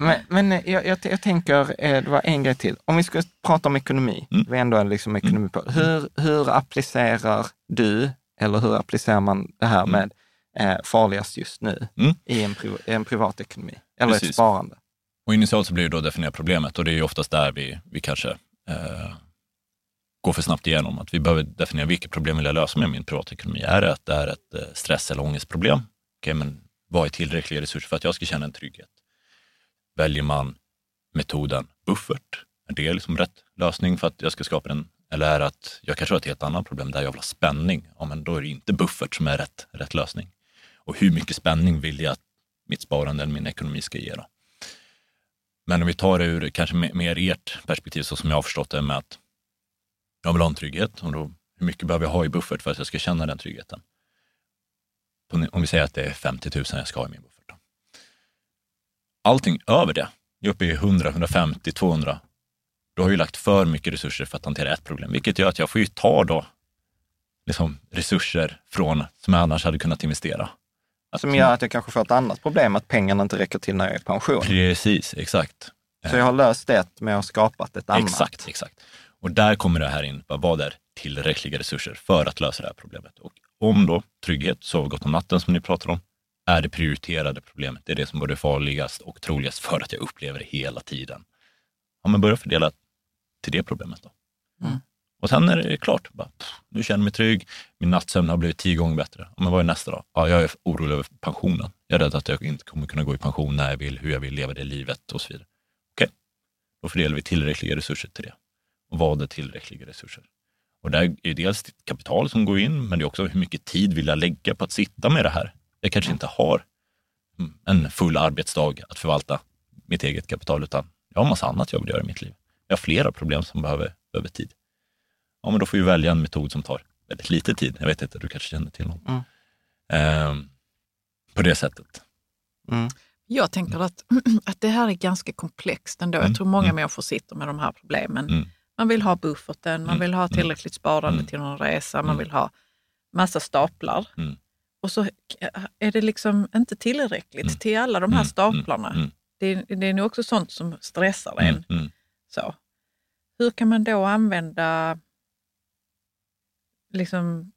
Men, men jag, jag, jag tänker, eh, det var en grej till. Om vi ska prata om ekonomi, Mm. vi är ändå liksom ekonomi på. Hur, hur applicerar du, eller hur applicerar man det här med eh, farligast just nu Mm. i en, priv, en privatekonomi? Eller ett Precis. sparande? Och initialt så blir det då att definiera problemet och det är ju oftast där vi, vi kanske eh, går för snabbt igenom. Att vi behöver definiera vilket problem vill jag lösa med min privatekonomi. Är det att det är ett eh, stress eller ångestproblem? Okej, men vad är tillräckliga resurser för att jag ska känna en trygghet? Väljer man metoden buffert? Är det liksom rätt lösning för att jag ska skapa den? Eller är det att jag kanske har ett helt annat problem där jag vill ha spänning? Ja, men då är det inte buffert som är rätt, rätt lösning. Och hur mycket spänning vill jag att mitt sparande eller min ekonomi ska ge? Då? Men om vi tar det ur kanske mer ert perspektiv, så som jag har förstått det med att jag vill ha en trygghet och då, hur mycket behöver jag ha i buffert för att jag ska känna den tryggheten? Om vi säger att det är 50 000 jag ska ha i min buffert. Då. Allting över det, är uppe i 100, 150, 200, då har jag ju lagt för mycket resurser för att hantera ett problem, vilket gör att jag får ju ta då liksom resurser från som jag annars hade kunnat investera. Som gör att jag kanske får ett annat problem, att pengarna inte räcker till när jag är i pension. Precis, exakt. Så jag har löst det med att ha skapat ett annat. Exakt, exakt. Och där kommer det här in, vad är tillräckliga resurser för att lösa det här problemet? Och om då trygghet, sova gott om natten som ni pratar om, är det prioriterade problemet, det är det som både är farligast och troligast för att jag upplever det hela tiden. Ja, men börja fördela till det problemet då. Mm. Och sen är det klart, bara, pff, nu känner jag mig trygg, min nattsömn har blivit tio gånger bättre. Men vad är nästa dag? Ja, jag är orolig över pensionen. Jag är rädd att jag inte kommer kunna gå i pension när jag vill, hur jag vill leva det livet och så vidare. Okej, då fördelar vi tillräckliga resurser till det. Och vad är tillräckliga resurser? Och där är dels kapital som går in, men det är också hur mycket tid vill jag lägga på att sitta med det här? Jag kanske inte har en full arbetsdag att förvalta mitt eget kapital, utan jag har massa annat jag vill göra i mitt liv. Jag har flera problem som behöver, behöver tid. Ja, men då får vi välja en metod som tar väldigt lite tid. Jag vet inte, du kanske känner till någon. Mm. Ehm, på det sättet. Mm. Jag tänker att, att det här är ganska komplext ändå. Mm, Jag tror många mm. människor sitter med de här problemen. Mm. Man vill ha bufferten, man Mm, vill ha tillräckligt sparande mm. till någon resa, man Mm. vill ha massa staplar. Mm. Och så är det liksom inte tillräckligt Mm. till alla de här Mm, staplarna. Mm, Det, är, det är nog också sånt som stressar en. mm, mm. Så. Hur kan man då använda liksom,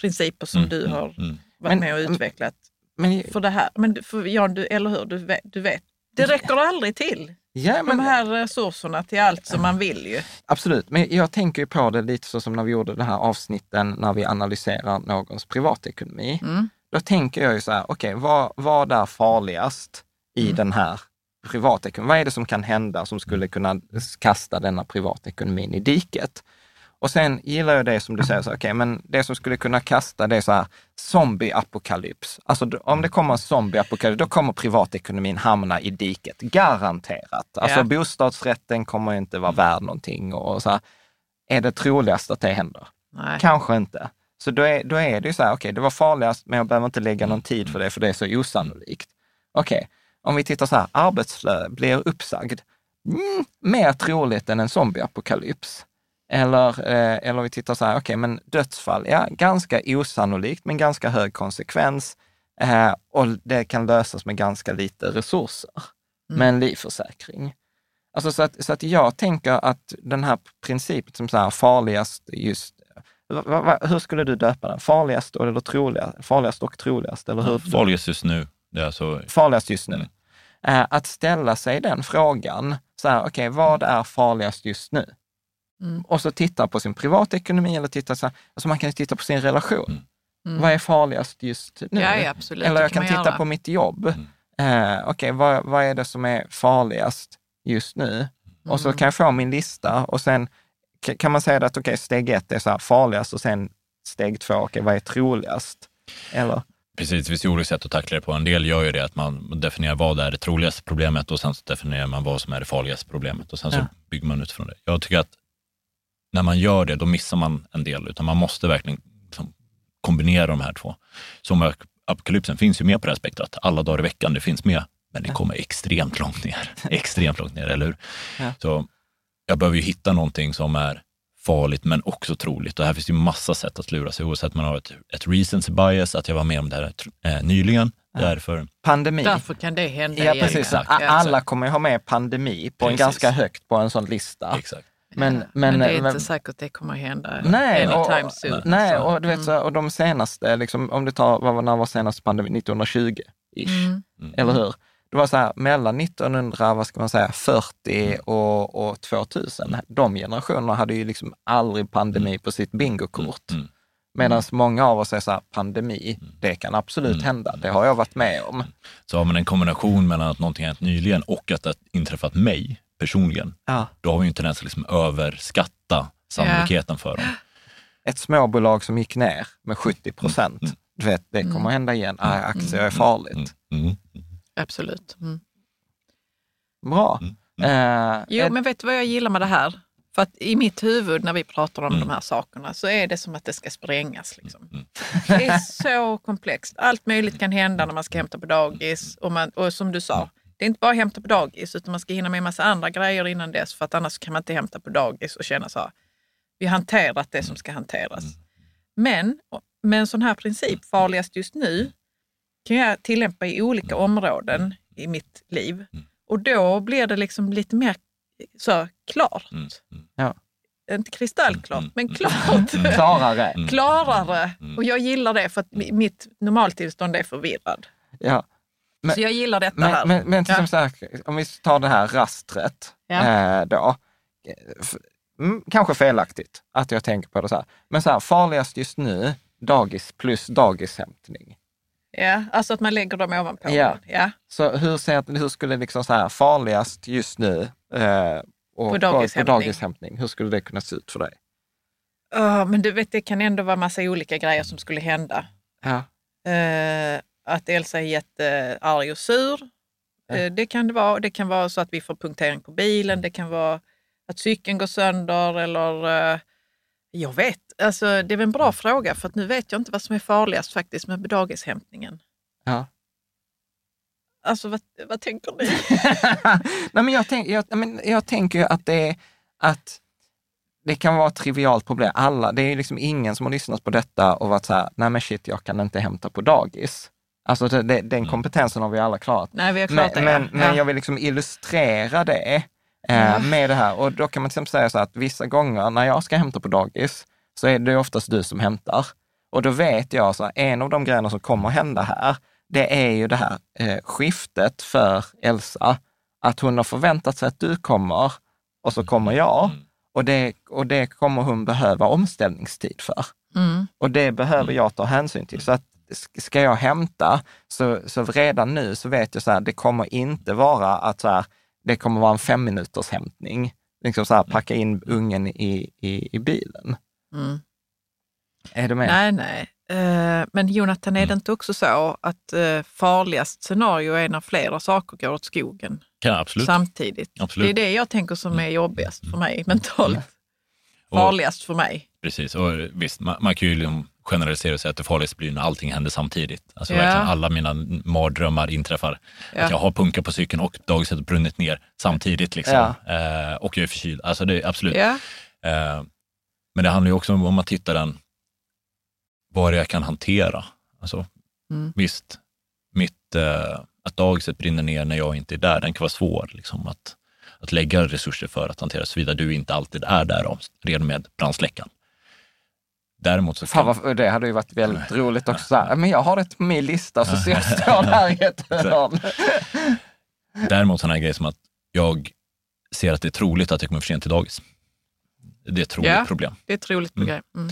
principer som Mm, du mm, har mm. varit Men- med och utvecklat Men, för det här? Men för, Jan, du, eller hur? Du vet, du vet. Det räcker aldrig till, ja, de men, här resurserna till allt som man vill ju. absolut. Men jag tänker ju på det lite så som när vi gjorde det här avsnitten när vi analyserar någons privatekonomi. Mm. Då tänker jag ju så här, okej, vad, vad är farligast i Mm. den här privatekonomin? Vad är det som kan hända som skulle kunna kasta denna privatekonomin i diket? Och sen gillar jag det som du säger, så, okej, men det som skulle kunna kasta det är så här zombieapokalyps. Alltså om det kommer en zombieapokalyps, då kommer privatekonomin hamna i diket, garanterat. Alltså Ja. bostadsrätten kommer inte vara värd någonting och så här, är det troligast att det händer? Nej. Kanske inte. Så då är, då är det ju så här, okej, det var farligast, men jag behöver inte lägga någon tid för det, för det är så osannolikt. Okej, om vi tittar så här, arbetslös blir uppsagd. Mm, mer troligt än en zombieapokalyps. Eller, eh, eller vi tittar så här, okej, men dödsfall, ja, ganska osannolikt, men ganska hög konsekvens. Eh, och det kan lösas med ganska lite resurser, med en livförsäkring. Alltså så att, så att jag tänker att den här principen som så här farligast just, va, va, hur skulle du döpa den? Farligast eller troligast? Farligast och troligast, eller hur? Farligast just nu, det är alltså farligast just nu. Mm. Eh, att ställa sig den frågan, så här, okej, vad är farligast just nu? Mm. Och så titta på sin privatekonomi eller titta så här, alltså man kan ju titta på sin relation. Mm. Mm. Vad är farligast just nu? Ja, ja, absolut. eller jag kan titta göra. på mitt jobb. Mm. Eh, okej, vad, vad är det som är farligast just nu? Och så Mm. kan jag få min lista och sen kan man säga att okej, steg ett är så här farligast och sen steg två, okej, vad är troligast? Eller? Precis, det finns ju olika sätt att tackla det på. En del gör ju det att man definierar vad är det troligaste problemet och sen så definierar man vad som är det farligaste problemet och sen så Ja. bygger man utifrån det. Jag tycker att när man gör det, då missar man en del, utan man måste verkligen liksom kombinera de här två. Som apokalypsen finns ju med på det här spektrat, alla dagar i veckan, det finns med, men det kommer extremt långt ner. extremt långt ner, eller hur? Ja. Så jag behöver ju hitta någonting som är farligt men också troligt. Och här finns det ju massa sätt att lura sig, oavsett om man har ett, ett recency bias, att jag var med om det här eh, nyligen, Därför, Pandemi. Därför kan det hända Ja, igen. precis. Exakt, Ja. Alla kommer ju ha med pandemi på en Precis. ganska högt på en sån lista. exakt. Men, Men, men, det är men- inte säkert det kommer hända Nej, anytime och, soon. nej Så, och, du vet, så, och de senaste, liksom, om du tar, vad var, när var senaste pandemi? 1920-ish, Mm. eller hur? Det var så här, mellan 1900, vad ska man säga, 40 och, och 2000, de generationerna hade ju liksom aldrig pandemi på sitt bingokort. Mm. Medan många av oss är så här, pandemi, det kan absolut Mm. hända, det har jag varit med om. Så har man en kombination mellan att någonting har hänt nyligen och att det har inträffat mig personligen, Ja. då har vi ju en tendens att liksom överskatta sannolikheten för dem. Ett småbolag som gick ner med 70 procent, du vet, det kommer hända igen. Ah, aktier är farligt. Mm. Mm. Absolut. Mm. Bra. Eh, Jo, ett- men vet du vad jag gillar med det här? För att i mitt huvud när vi pratar om Mm. de här sakerna så är det som att det ska sprängas. Liksom. Det är så komplext. Allt möjligt kan hända när man ska hämta på dagis. Och, man, och som du sa, det är inte bara att hämta på dagis utan man ska hinna med en massa andra grejer innan dess för att annars kan man inte hämta på dagis och känna så här, vi har hanterat det som ska hanteras. Men med en sån här princip, farligast just nu, kan jag tillämpa i olika områden i mitt liv. Och då blir det liksom lite mer så klart. Mm. Ja. Inte kristallklart, Mm. men klart. Klarare. Klarare. Och jag gillar det för att mi- mitt normaltillstånd är förvirrad. Ja. Men- så jag gillar detta här. Men, men, men Ja. som så här, om vi tar det här rastret Ja. eh, då. Mm, kanske felaktigt att jag tänker på det så här. Men så här, farligast just nu, dagis plus dagishämtning. Ja, alltså att man lägger dem ovanpå. Ja. Ja. Så hur, ser, hur skulle liksom så här, farligast just nu eh, och På dagishämtning. på dagishämtning, hur skulle det kunna se ut för dig? Ja, men du vet, det kan ändå vara massa olika grejer som skulle hända. Ja. Eh, att Elsa är jättearg och sur. Eh, det kan det vara. Det kan vara så att vi får punktering på bilen. Det kan vara att cykeln går sönder eller eh, jag vet. Alltså, det är väl en bra fråga för att nu vet jag inte vad som är farligast faktiskt med dagishämtningen. Ja. Alltså vad, vad tänker ni? Nej, men jag, tänk, jag, men jag tänker att det, att det kan vara ett trivialt problem. Alla, det är liksom ingen som har lyssnat på detta och varit så här, nej men shit, jag kan inte hämta på dagis. Alltså det, det, den kompetensen har vi alla klarat. Nej, vi har Men, klart det. men, ja. men Ja. jag vill liksom illustrera det eh, med det här. Och då kan man till exempel säga så att vissa gånger när jag ska hämta på dagis så är det oftast du som hämtar. Och då vet jag så här, en av de grejerna som kommer att hända här, det är ju det här eh, skiftet för Elsa. Att hon har förväntat sig att du kommer och så kommer jag. Och det, och det kommer hon behöva omställningstid för. Mm. Och det behöver jag ta hänsyn till. Så att ska jag hämta, så, så redan nu så vet jag så här, det kommer inte vara att så här, det kommer vara en fem minuters hämtning. Liksom så här, packa in ungen i, i, i bilen. Mm. Är du med? Nej, nej. Eh, Men Jonathan, är Mm. det inte också så att eh, farligast scenario är när flera saker går åt skogen jag absolut. samtidigt? Absolut. Det är det jag tänker som är jobbigast för mig mentalt. Och- Farligast för mig. Precis, och visst, man, man kan ju liksom generalisera och säga att det farligaste blir när allting händer samtidigt. Alltså Ja. verkligen alla mina mardrömmar inträffar. Ja. Att jag har punka på cykeln och dagiset har brunnit ner samtidigt. Liksom. Eh, och jag är förkyld. Alltså det absolut. Ja. Eh, men det handlar ju också om, om man tittar den, vad jag kan hantera. Alltså, Mm. Visst, mitt, eh, att dagiset brinner ner när jag inte är där, den kan vara svår. Liksom, att, att lägga resurser för att hantera, såvida du inte alltid är där om, redan med brandsläckaren. Däremot så Fan, vad, det hade ju varit väldigt roligt också. Så här, men jag har det på min lista, så ser jag står där i ett hörn. däremot sådana grejer som att jag ser att det är troligt att jag kommer för sent till dagis. Det är ett troligt Ja. problem. Det är ett roligt program. Mm.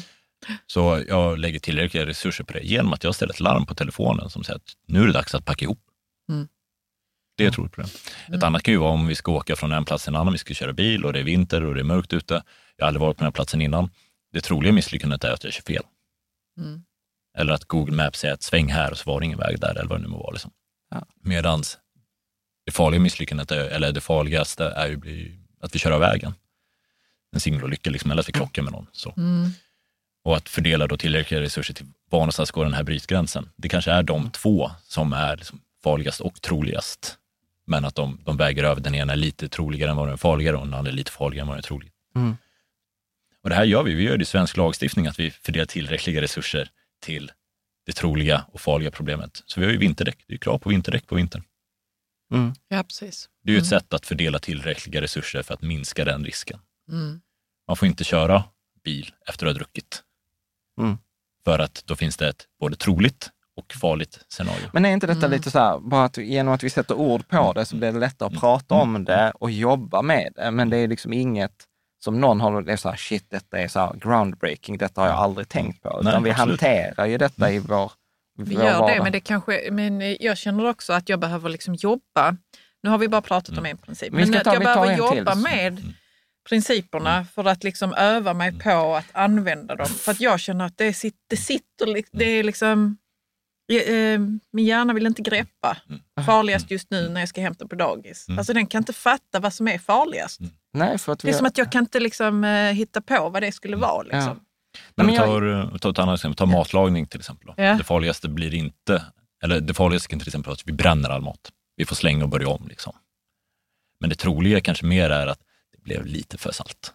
Så jag lägger tillräckliga resurser på det genom att jag ställer ett larm på telefonen som säger att nu är det dags att packa ihop. Mm. Det är ett troligt problem. Ett annat kan ju vara om vi ska åka från en plats till en annan, vi ska köra bil och det är vinter och det är mörkt ute. Jag har aldrig varit på den här platsen innan. Det troliga misslyckandet är att jag kör fel. Mm. Eller att Google Maps säger att sväng här och så var det ingen väg där eller vad det nu må vara. Liksom. Ja. Medans det farliga misslyckandet, är, eller det farligaste är ju att vi kör av vägen. En singelolycka liksom, eller att vi krockar med någon. Så. Mm. Och att fördela då tillräckliga resurser till var någonstans går den här brytgränsen. Det kanske är de två som är liksom farligast och troligast. Men att de, de väger över. Den ena är lite troligare än vad den är farligare och den andra är lite farligare än vad den är trolig. Mm. Och det här gör vi. Vi gör det i svensk lagstiftning att vi fördelar tillräckliga resurser till det troliga och farliga problemet. Så vi har ju vinterdäck. Det är krav på vinterdäck på vintern. Mm. Ja, precis. Det är ju ett Mm. sätt att fördela tillräckliga resurser för att minska den risken. Mm. Man får inte köra bil efter att ha druckit. Mm. För att då finns det ett både troligt och farligt scenario. Men är inte detta Mm. lite så här, bara att genom att vi sätter ord på det så blir det lättare att Mm. prata om det och jobba med det. Men det är liksom inget som någon har, det är så här, shit, detta är så här groundbreaking, detta har jag aldrig tänkt på. Utan Nej, vi absolut. hanterar ju detta i vår, Vi vår gör det, men, det kanske, men jag känner också att jag behöver liksom jobba. Nu har vi bara pratat om en princip, Mm. Vi ska men att ta- jag vi tar behöver en till. jobba med principerna för att liksom öva mig på att använda dem. För att jag känner att det, sit, det sitter, det är liksom, eh, min hjärna vill inte greppa farligast just nu när jag ska hämta på dagis. Mm. Alltså den kan inte fatta vad som är farligast. Nej, för att Det vi, är som att jag kan inte liksom, eh, hitta på vad det skulle vara. Liksom. Nej, Men men vi jag- tar, vi tar ett annat exempel, ta matlagning till exempel. Då. Ja. Det farligaste blir inte, eller det farligaste kan till exempel vara att vi bränner all mat. Vi får slänga och börja om. Liksom. Men det troliga kanske mer är att det blev lite för salt.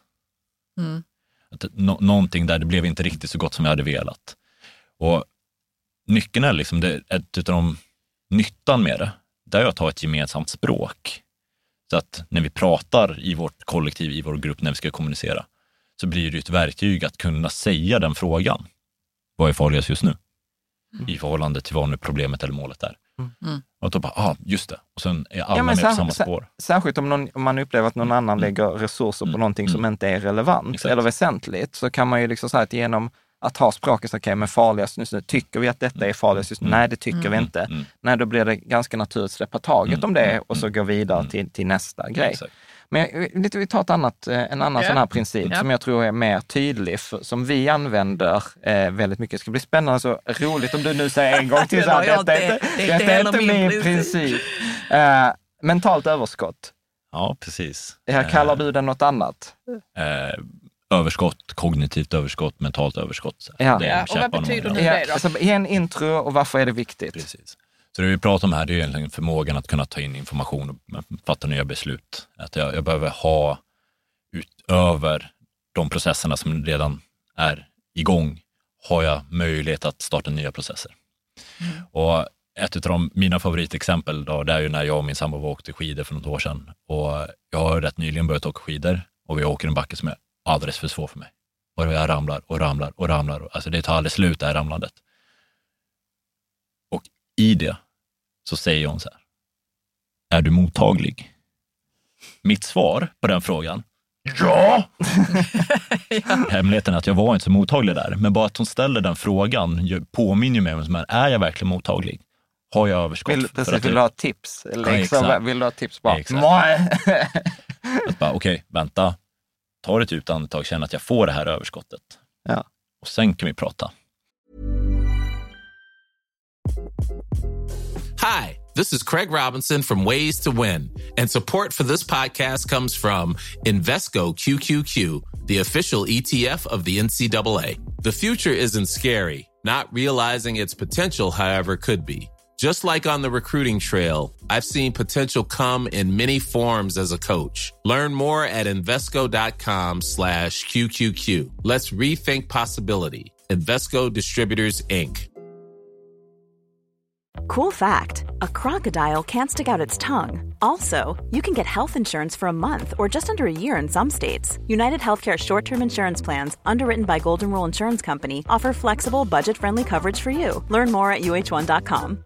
Mm. Att nå- någonting där, det blev inte riktigt så gott som jag hade velat. Och nyckeln är liksom, det, ett utav de, nyttan med det, det är att ha ett gemensamt språk. Så att när vi pratar i vårt kollektiv, i vår grupp, när vi ska kommunicera, så blir det ju ett verktyg att kunna säga den frågan. Vad är farligast just nu? I förhållande till vad nu problemet eller målet är. Mm. Och då bara, ah, just det. Och sen är alla Ja, med på samma spår. Särskilt om, någon, om man upplever att någon annan lägger resurser på Mm. någonting som Mm. inte är relevant Exakt. eller väsentligt, så kan man ju liksom säga att genom att ha språket, okej, men farligast just nu, tycker vi att detta är farligast just nu? Mm. Nej, det tycker vi inte. Mm. Nej, då blir det ganska naturligt att släppa taget Mm. om det Mm. och så gå vidare till, till nästa grej. Exakt. Men lite, vi tar ett annat, eh, en annan Ja. sån här princip Ja. som jag tror är mer tydlig, för, som vi använder eh, väldigt mycket. Det ska bli spännande, så roligt om du nu säger en gång till Det så här, detta är inte- inte, det är inte är min min princip." princip. Eh, mentalt överskott. Ja, precis. Här kallar du den något annat? eh, överskott, kognitivt överskott, mentalt överskott. Så Ja. Det är Ja, och vad betyder nu det då? alltså, en intro och varför är det viktigt? Precis. Så det vi pratar om här det är egentligen förmågan att kunna ta in information och fatta nya beslut. Att jag, jag behöver ha utöver de processerna som redan är igång, har jag möjlighet att starta nya processer. Och ett av de, mina favoritexempel då, det är ju när jag och min sambo åkte skidor för något år sedan. Och jag har rätt nyligen börjat åka skidor och vi åker en backe som är alldeles för svår för mig. Och jag ramlar och ramlar och ramlar. Alltså det tar aldrig slut det här ramlandet. Och i det så säger hon så här. Är du mottaglig? Mitt svar på den frågan, ja! Hemligheten är att jag var inte så mottaglig där, men bara att hon ställer den frågan påminner mig om som är, jag verkligen mottaglig? Har jag överskott? Vill, precis, att vill du ha tips? Liksom, exakt. vill du ha tips bara? Exakt. Att bara, okej, vänta, ta ett djupt andetag, känna att jag får det här överskottet. Ja. Och sen kan vi prata. Hi, this is Craig Robinson from Ways to Win, and support for this podcast comes from Invesco QQQ, the official ETF of the NCAA. The future isn't scary. Not realizing its potential, however, could be. Just like on the recruiting trail, I've seen potential come in many forms as a coach. Learn more at Invesco.com slash QQQ. Let's rethink possibility. Invesco Distributors, Inc. Cool fact a crocodile can't stick out its tongue. Also, you can get health insurance for a month or just under a year in some states. United Healthcare short term insurance plans, underwritten by Golden Rule Insurance Company, offer flexible, budget friendly coverage for you. Learn more at uh1.com.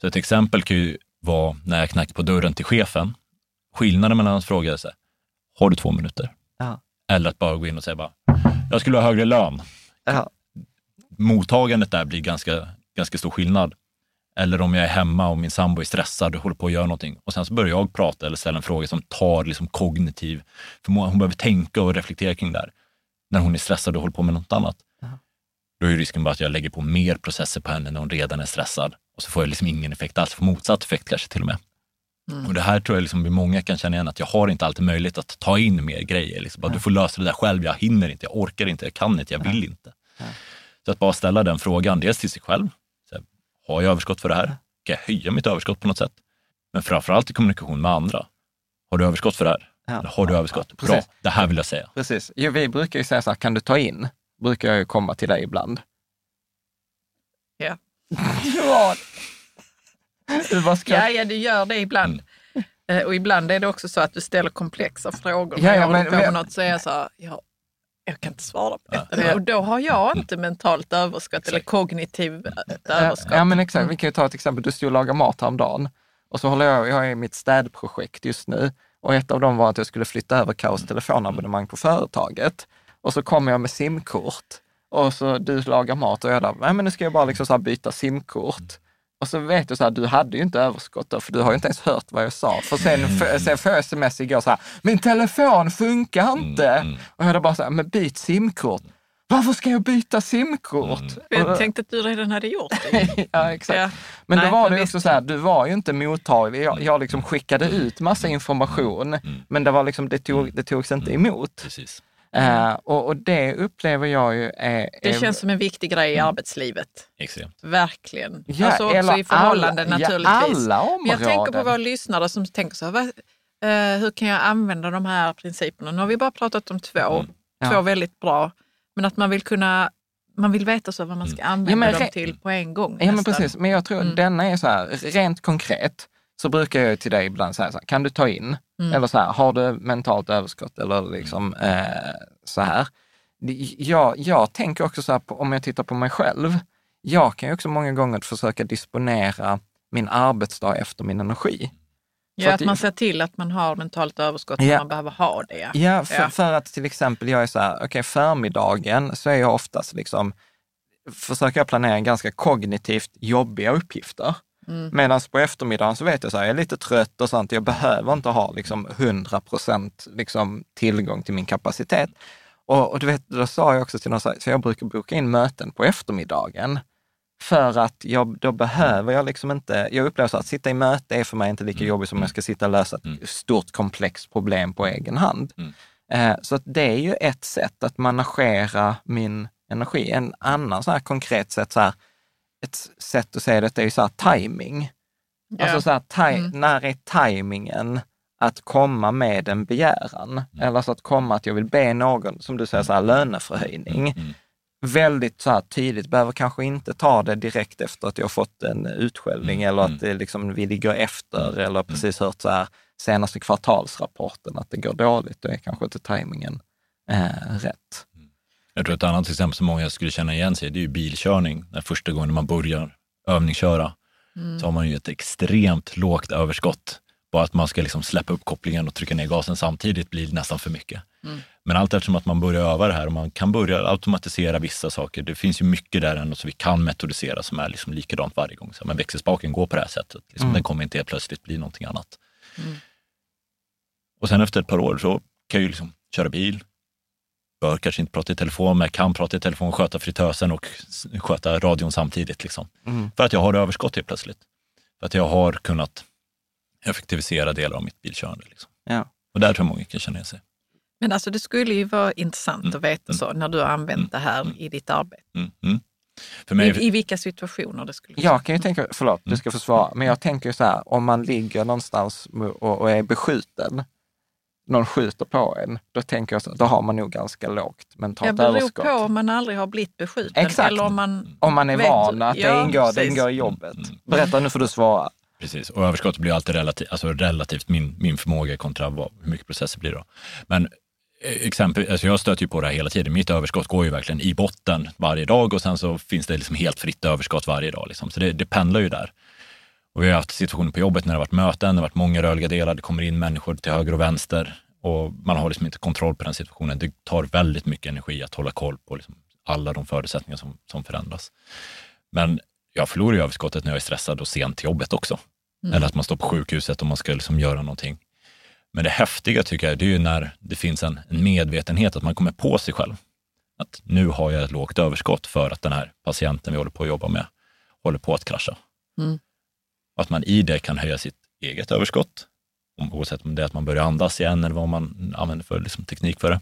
Så ett exempel kan ju vara när jag knackar på dörren till chefen. Skillnaden mellan att fråga sig, har du två minuter? Ja. Eller att bara gå in och säga bara, jag skulle ha högre lön. Ja. Mottagandet där blir ganska, ganska stor skillnad. Eller om jag är hemma och min sambo är stressad och håller på att göra någonting. Och sen så börjar jag prata eller ställa en fråga som tar liksom kognitiv förmåga. Hon behöver tänka och reflektera kring det här. När hon är stressad och håller på med något annat. då är risken bara att jag lägger på mer processer på henne när hon redan är stressad. Och så får jag liksom ingen effekt alls, får motsatt effekt kanske till och med. Mm. Och det här tror jag liksom vi många kan känna igen, att jag har inte alltid möjlighet att ta in mer grejer. Liksom. Bara, Du får lösa det där själv, jag hinner inte, jag orkar inte, jag kan inte, jag vill inte. Så att bara ställa den frågan, dels till sig själv. Här, har jag överskott för det här? Kan jag höja mitt överskott på något sätt? Men framförallt i kommunikation med andra. Har du överskott för det här? Ja. Eller har du överskott? Ja, Bra, det här vill jag säga. Precis. Jo, vi brukar ju säga så här, kan du ta in? Brukar jag ju komma till dig ibland. Ja. Du bara ska... ja, ja, du gör det ibland. Mm. Och ibland är det också så att du ställer komplexa frågor. Ja, ja, men, jag men, något så är jag så här, ja, jag kan inte svara på detta. Ja. Och då har jag inte mentalt överskott exakt. eller kognitivt överskott. Ja, men exakt. Vi kan ju ta ett exempel. Du stod och lagade mat häromdagen och så håller jag, jag i mitt städprojekt just nu och ett av dem var att jag skulle flytta över Kaos telefonabonnemang på företaget. Och så kommer jag med simkort och så du lagar mat och jag där, nej men nu ska jag bara liksom så byta simkort. Och så vet du så här, du hade ju inte överskott då, för du har ju inte ens hört vad jag sa. För sen, mm. sen får jag sms igår så här, min telefon funkar inte. Mm. mm. Och jag hade bara så här, men byt simkort. Varför ska jag byta simkort? Mm. Jag tänkte att du redan hade gjort det. ja, exakt. Ja. Men Nej, då var det också så här, du var ju inte mottaglig. Jag, jag liksom skickade ut massa information, mm. men det, var liksom, det, tog, det togs inte emot. Precis. Uh, och, och, det upplever jag ju är... Det är, som en viktig grej i mm. arbetslivet. Extremt. Verkligen. Ja, alltså också i förhållanden alla, naturligtvis. Ja, alla områden. Men jag tänker på våra lyssnare som tänker så här, uh, hur kan jag använda de här principerna? Nu har vi bara pratat om två, mm. två ja. väldigt bra. Men att man vill kunna man vill veta så vad man ska använda mm. ja, dem till på en gång. Ja, men precis. Men jag tror mm. denna är så här, rent konkret så brukar jag till dig ibland säga så här, kan du ta in? Mm. Eller så här, har du mentalt överskott? Eller liksom eh, så här. Jag, jag tänker också så här, på, om jag tittar på mig själv, jag kan ju också många gånger försöka disponera min arbetsdag efter min energi. Ja, att, att man ser till att man har mentalt överskott ja, man behöver ha det. Ja, för, ja. för att till exempel jag är så här, okej okay, förmiddagen så är jag oftast liksom, försöker jag planera ganska kognitivt jobbiga uppgifter. Mm. Medan på eftermiddagen så vet jag så här, jag är lite trött och sånt, jag behöver inte ha liksom 100 procent liksom tillgång till min kapacitet. Och, och, du vet, då sa jag också till någon, så jag brukar boka in möten på eftermiddagen. För att jag, då behöver jag liksom inte, jag upplever så att sitta i möte är för mig inte lika mm. jobbigt som jag ska sitta och lösa ett mm. stort komplext problem på egen hand. Mm. Eh, så att det är ju ett sätt att managera min energi. En annan så här konkret sätt, så här, ett sätt att säga det är ju så här timing. Yeah. Alltså så här, taj, mm. när är tajmingen att komma med en begäran? Mm. Eller så att komma att jag vill be någon, som du säger, så här, löneförhöjning. Mm. Väldigt så här tydligt, behöver kanske inte ta det direkt efter att jag fått en utskällning mm. eller att mm. det liksom, vi ligger efter mm. eller precis hört så här senaste kvartalsrapporten att det går dåligt. Då är kanske inte tajmingen eh, rätt. Jag tror ett annat exempel som många skulle känna igen sig det är ju bilkörning. Den första gången man börjar övningsköra mm. så har man ju ett extremt lågt överskott. Bara att man ska liksom släppa upp kopplingen och trycka ner gasen samtidigt blir nästan för mycket. Mm. Men allt eftersom att man börjar öva det här och man kan börja automatisera vissa saker. Det finns ju mycket där ändå som vi kan metodisera som är liksom likadant varje gång. Så, men växelspaken går på det här sättet. Liksom, mm. Den kommer inte helt plötsligt bli någonting annat. Mm. Och sen efter ett par år så kan jag ju liksom köra bil, bör kanske inte prata i telefon, men kan prata i telefon, sköta fritösen och sköta radion samtidigt. Liksom. Mm. För att jag har överskott helt plötsligt. För att jag har kunnat effektivisera delar av mitt bilkörande. Liksom. Ja. Och där tror jag många kan känna sig. Men alltså det skulle ju vara intressant mm. att veta så när du har använt mm. det här mm. i ditt arbete. Mm. mm. Mig... I, I, vilka situationer det skulle Jag kan ju tänka, förlåt, du ska få svara, men jag tänker så här, om man ligger någonstans och, och är beskjuten, någon skjuter på en, då tänker jag så, då har man nog ganska lågt mentalt överskott. Det beror på om man aldrig har blivit beskjuten. Exakt. Eller om man, om man är vet, van att ja, det, ingår, det ingår i jobbet. Mm. Berätta, nu får du svara. Precis, och överskottet blir alltid relativt, alltså relativt min, min förmåga kontra vad, hur mycket processer blir då. Men eh, exempel, alltså jag stöter ju på det här hela tiden. Mitt överskott går ju verkligen i botten varje dag och sen så finns det liksom helt fritt överskott varje dag. Liksom. Så det, det pendlar ju där. Och vi har haft situationer på jobbet när det har varit möten, det har varit många rörliga delar, det kommer in människor till höger och vänster och man har liksom inte kontroll på den situationen. Det tar väldigt mycket energi att hålla koll på liksom alla de förutsättningar som, som förändras. Men jag förlorar ju överskottet när jag är stressad och sent till jobbet också. Mm. Eller att man står på sjukhuset och man ska liksom göra någonting. Men det häftiga tycker jag, det är ju när det finns en, en medvetenhet att man kommer på sig själv. Att nu har jag ett lågt överskott för att den här patienten vi håller på att jobba med håller på att krascha. Mm. Och att man i det kan höja sitt eget överskott, om- oavsett om det är att man börjar andas igen eller vad man använder för liksom, teknik för det.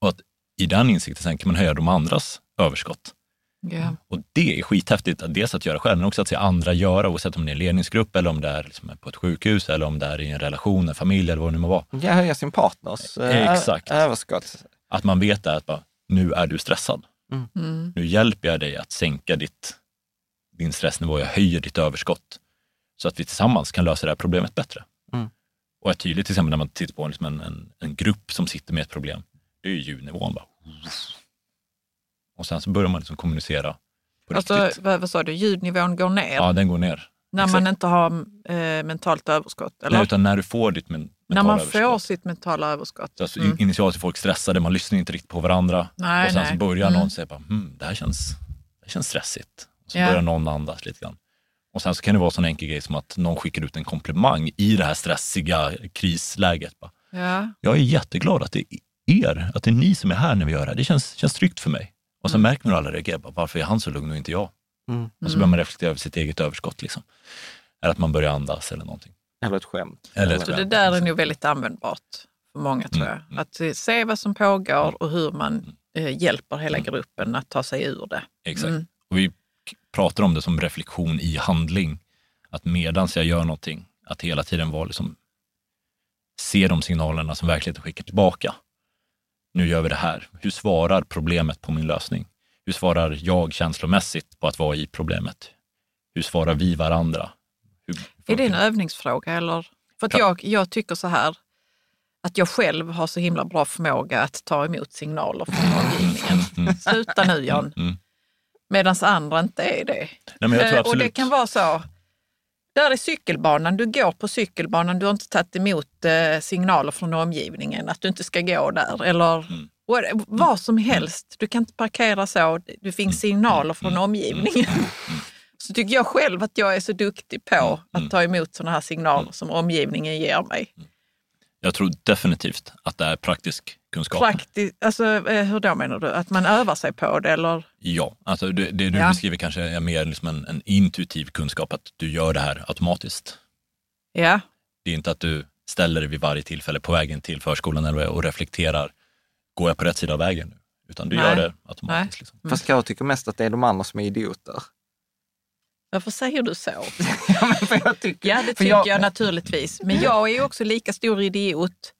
Och att i den insikten sen kan man höja de andras överskott. Ja. Och det är skithäftigt, att dels att göra själv, men också att se andra göra, oavsett om det är en ledningsgrupp eller om det är liksom på ett sjukhus eller om det är i en relation, en familj eller vad det nu må vara. Ja, höja sin partners eh, Exakt. överskott. Att man vet det, att bara, nu är du stressad. Mm. Nu hjälper jag dig att sänka ditt, din stressnivå, jag höjer ditt överskott. Så att vi tillsammans kan lösa det här problemet bättre. Mm. Och är tydligt till exempel när man tittar på liksom en, en, en grupp som sitter med ett problem, det är ju ljudnivån. Bara. Och sen så börjar man liksom kommunicera på Alltså, riktigt. vad, vad sa du, ljudnivån går ner Ja, den går ner. när exakt. man inte har eh, mentalt överskott? Eller? Nej, utan när du får ditt men, när man får överskott. sitt mentala överskott? Alltså, Mm. Initialt är folk stressade, man lyssnar inte riktigt på varandra. Nej, och sen nej. så börjar Mm. någon säga, bara, hm, det här känns, det här känns stressigt. Och så Ja. börjar någon andas lite grann. Och sen så kan det vara en sån enkel grej som att någon skickar ut en komplimang i det här stressiga krisläget. Ja. jag är jätteglad att det är er, att det är ni som är här när vi gör det här. Det känns, känns tryggt för mig. Och så märker man hur alla reagerar. Bara, Varför är han så lugn och inte jag? Mm. Och så Mm. börjar man reflektera över sitt eget överskott. Liksom. Eller att man börjar andas eller någonting. Eller ett skämt. Eller ett Så skämt. det där är nog väldigt användbart för många tror Mm, jag. mm. Att eh, se vad som pågår och hur man eh, hjälper hela gruppen att ta sig ur det. Exakt. Mm. Och vi pratar om det som reflektion i handling. Att medans jag gör någonting, att hela tiden vara liksom, se de signalerna som verkligheten skickar tillbaka. Nu gör vi det här. Hur svarar problemet på min lösning? Hur svarar jag känslomässigt på att vara i problemet? Hur svarar vi varandra? Hur, Är det en övningsfråga eller? För att Ja. jag, jag tycker så här, att jag själv har så himla bra förmåga att ta emot signaler från omgivningen. Sluta nu Jan. Mm. Medan andra inte är det. Nej, Eh, och det kan vara så, där är cykelbanan, du går på cykelbanan, du har inte tagit emot eh, signaler från omgivningen att du inte ska gå där. Eller Mm. vad som helst. Du kan inte parkera så, Mm. finns signaler från omgivningen. Så tycker jag själv att jag är så duktig på Mm. att ta emot sådana här signaler som omgivningen ger mig. Jag tror definitivt att det är praktisk kunskap. Praktiskt, alltså, eh, hur då menar du? Att man övar sig på det eller? Ja, alltså det, det du Ja. beskriver kanske är mer liksom en, en intuitiv kunskap, att du gör det här automatiskt. Ja, Det är inte att du ställer dig vid varje tillfälle på vägen till förskolan eller och reflekterar, går jag på rätt sida av vägen nu? Utan du Nej. gör det automatiskt. Liksom. Fast jag tycker mest att det är de andra som är idioter. varför säger du så? ja, men för jag tycker, Ja, det för tycker jag, naturligtvis. Men jag är ju också lika stor idiot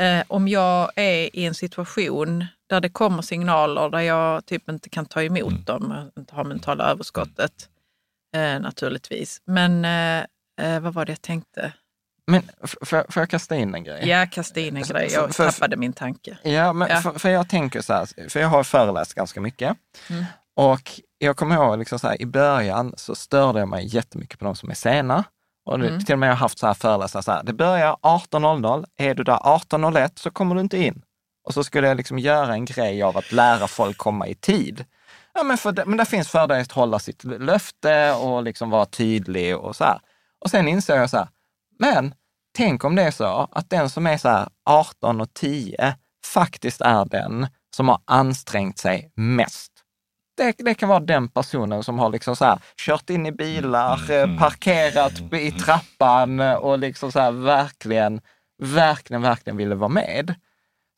eh, om jag är i en situation där det kommer signaler där jag typ inte kan ta emot Mm. dem, inte har mentala överskottet eh, naturligtvis. Men eh, eh, vad var det jag tänkte? Men får jag kasta in en grej? Ja, kasta in en grej. Jag för- tappade min tanke. Ja, men Ja. För, för jag tänker så här, för jag har föreläst ganska mycket. Mm. Och jag kommer ihåg liksom så här, i början så störde jag mig jättemycket på de som är sena. Och det, Mm. till och med jag har haft så här föreläsare, så här, det börjar 18.00, är du där 18.01 så kommer du inte in. Och så skulle jag liksom göra en grej av att lära folk komma i tid. Ja, men, för det, men där finns fördelar att hålla sitt löfte och liksom vara tydlig och så här. Och sen insåg jag så här, men tänk om det är så att den som är så här 18 och 10 faktiskt är den som har ansträngt sig mest. Det, det kan vara den personen som har liksom så här, kört in i bilar, eh, parkerat i trappan och liksom så här, verkligen, verkligen, verkligen ville vara med.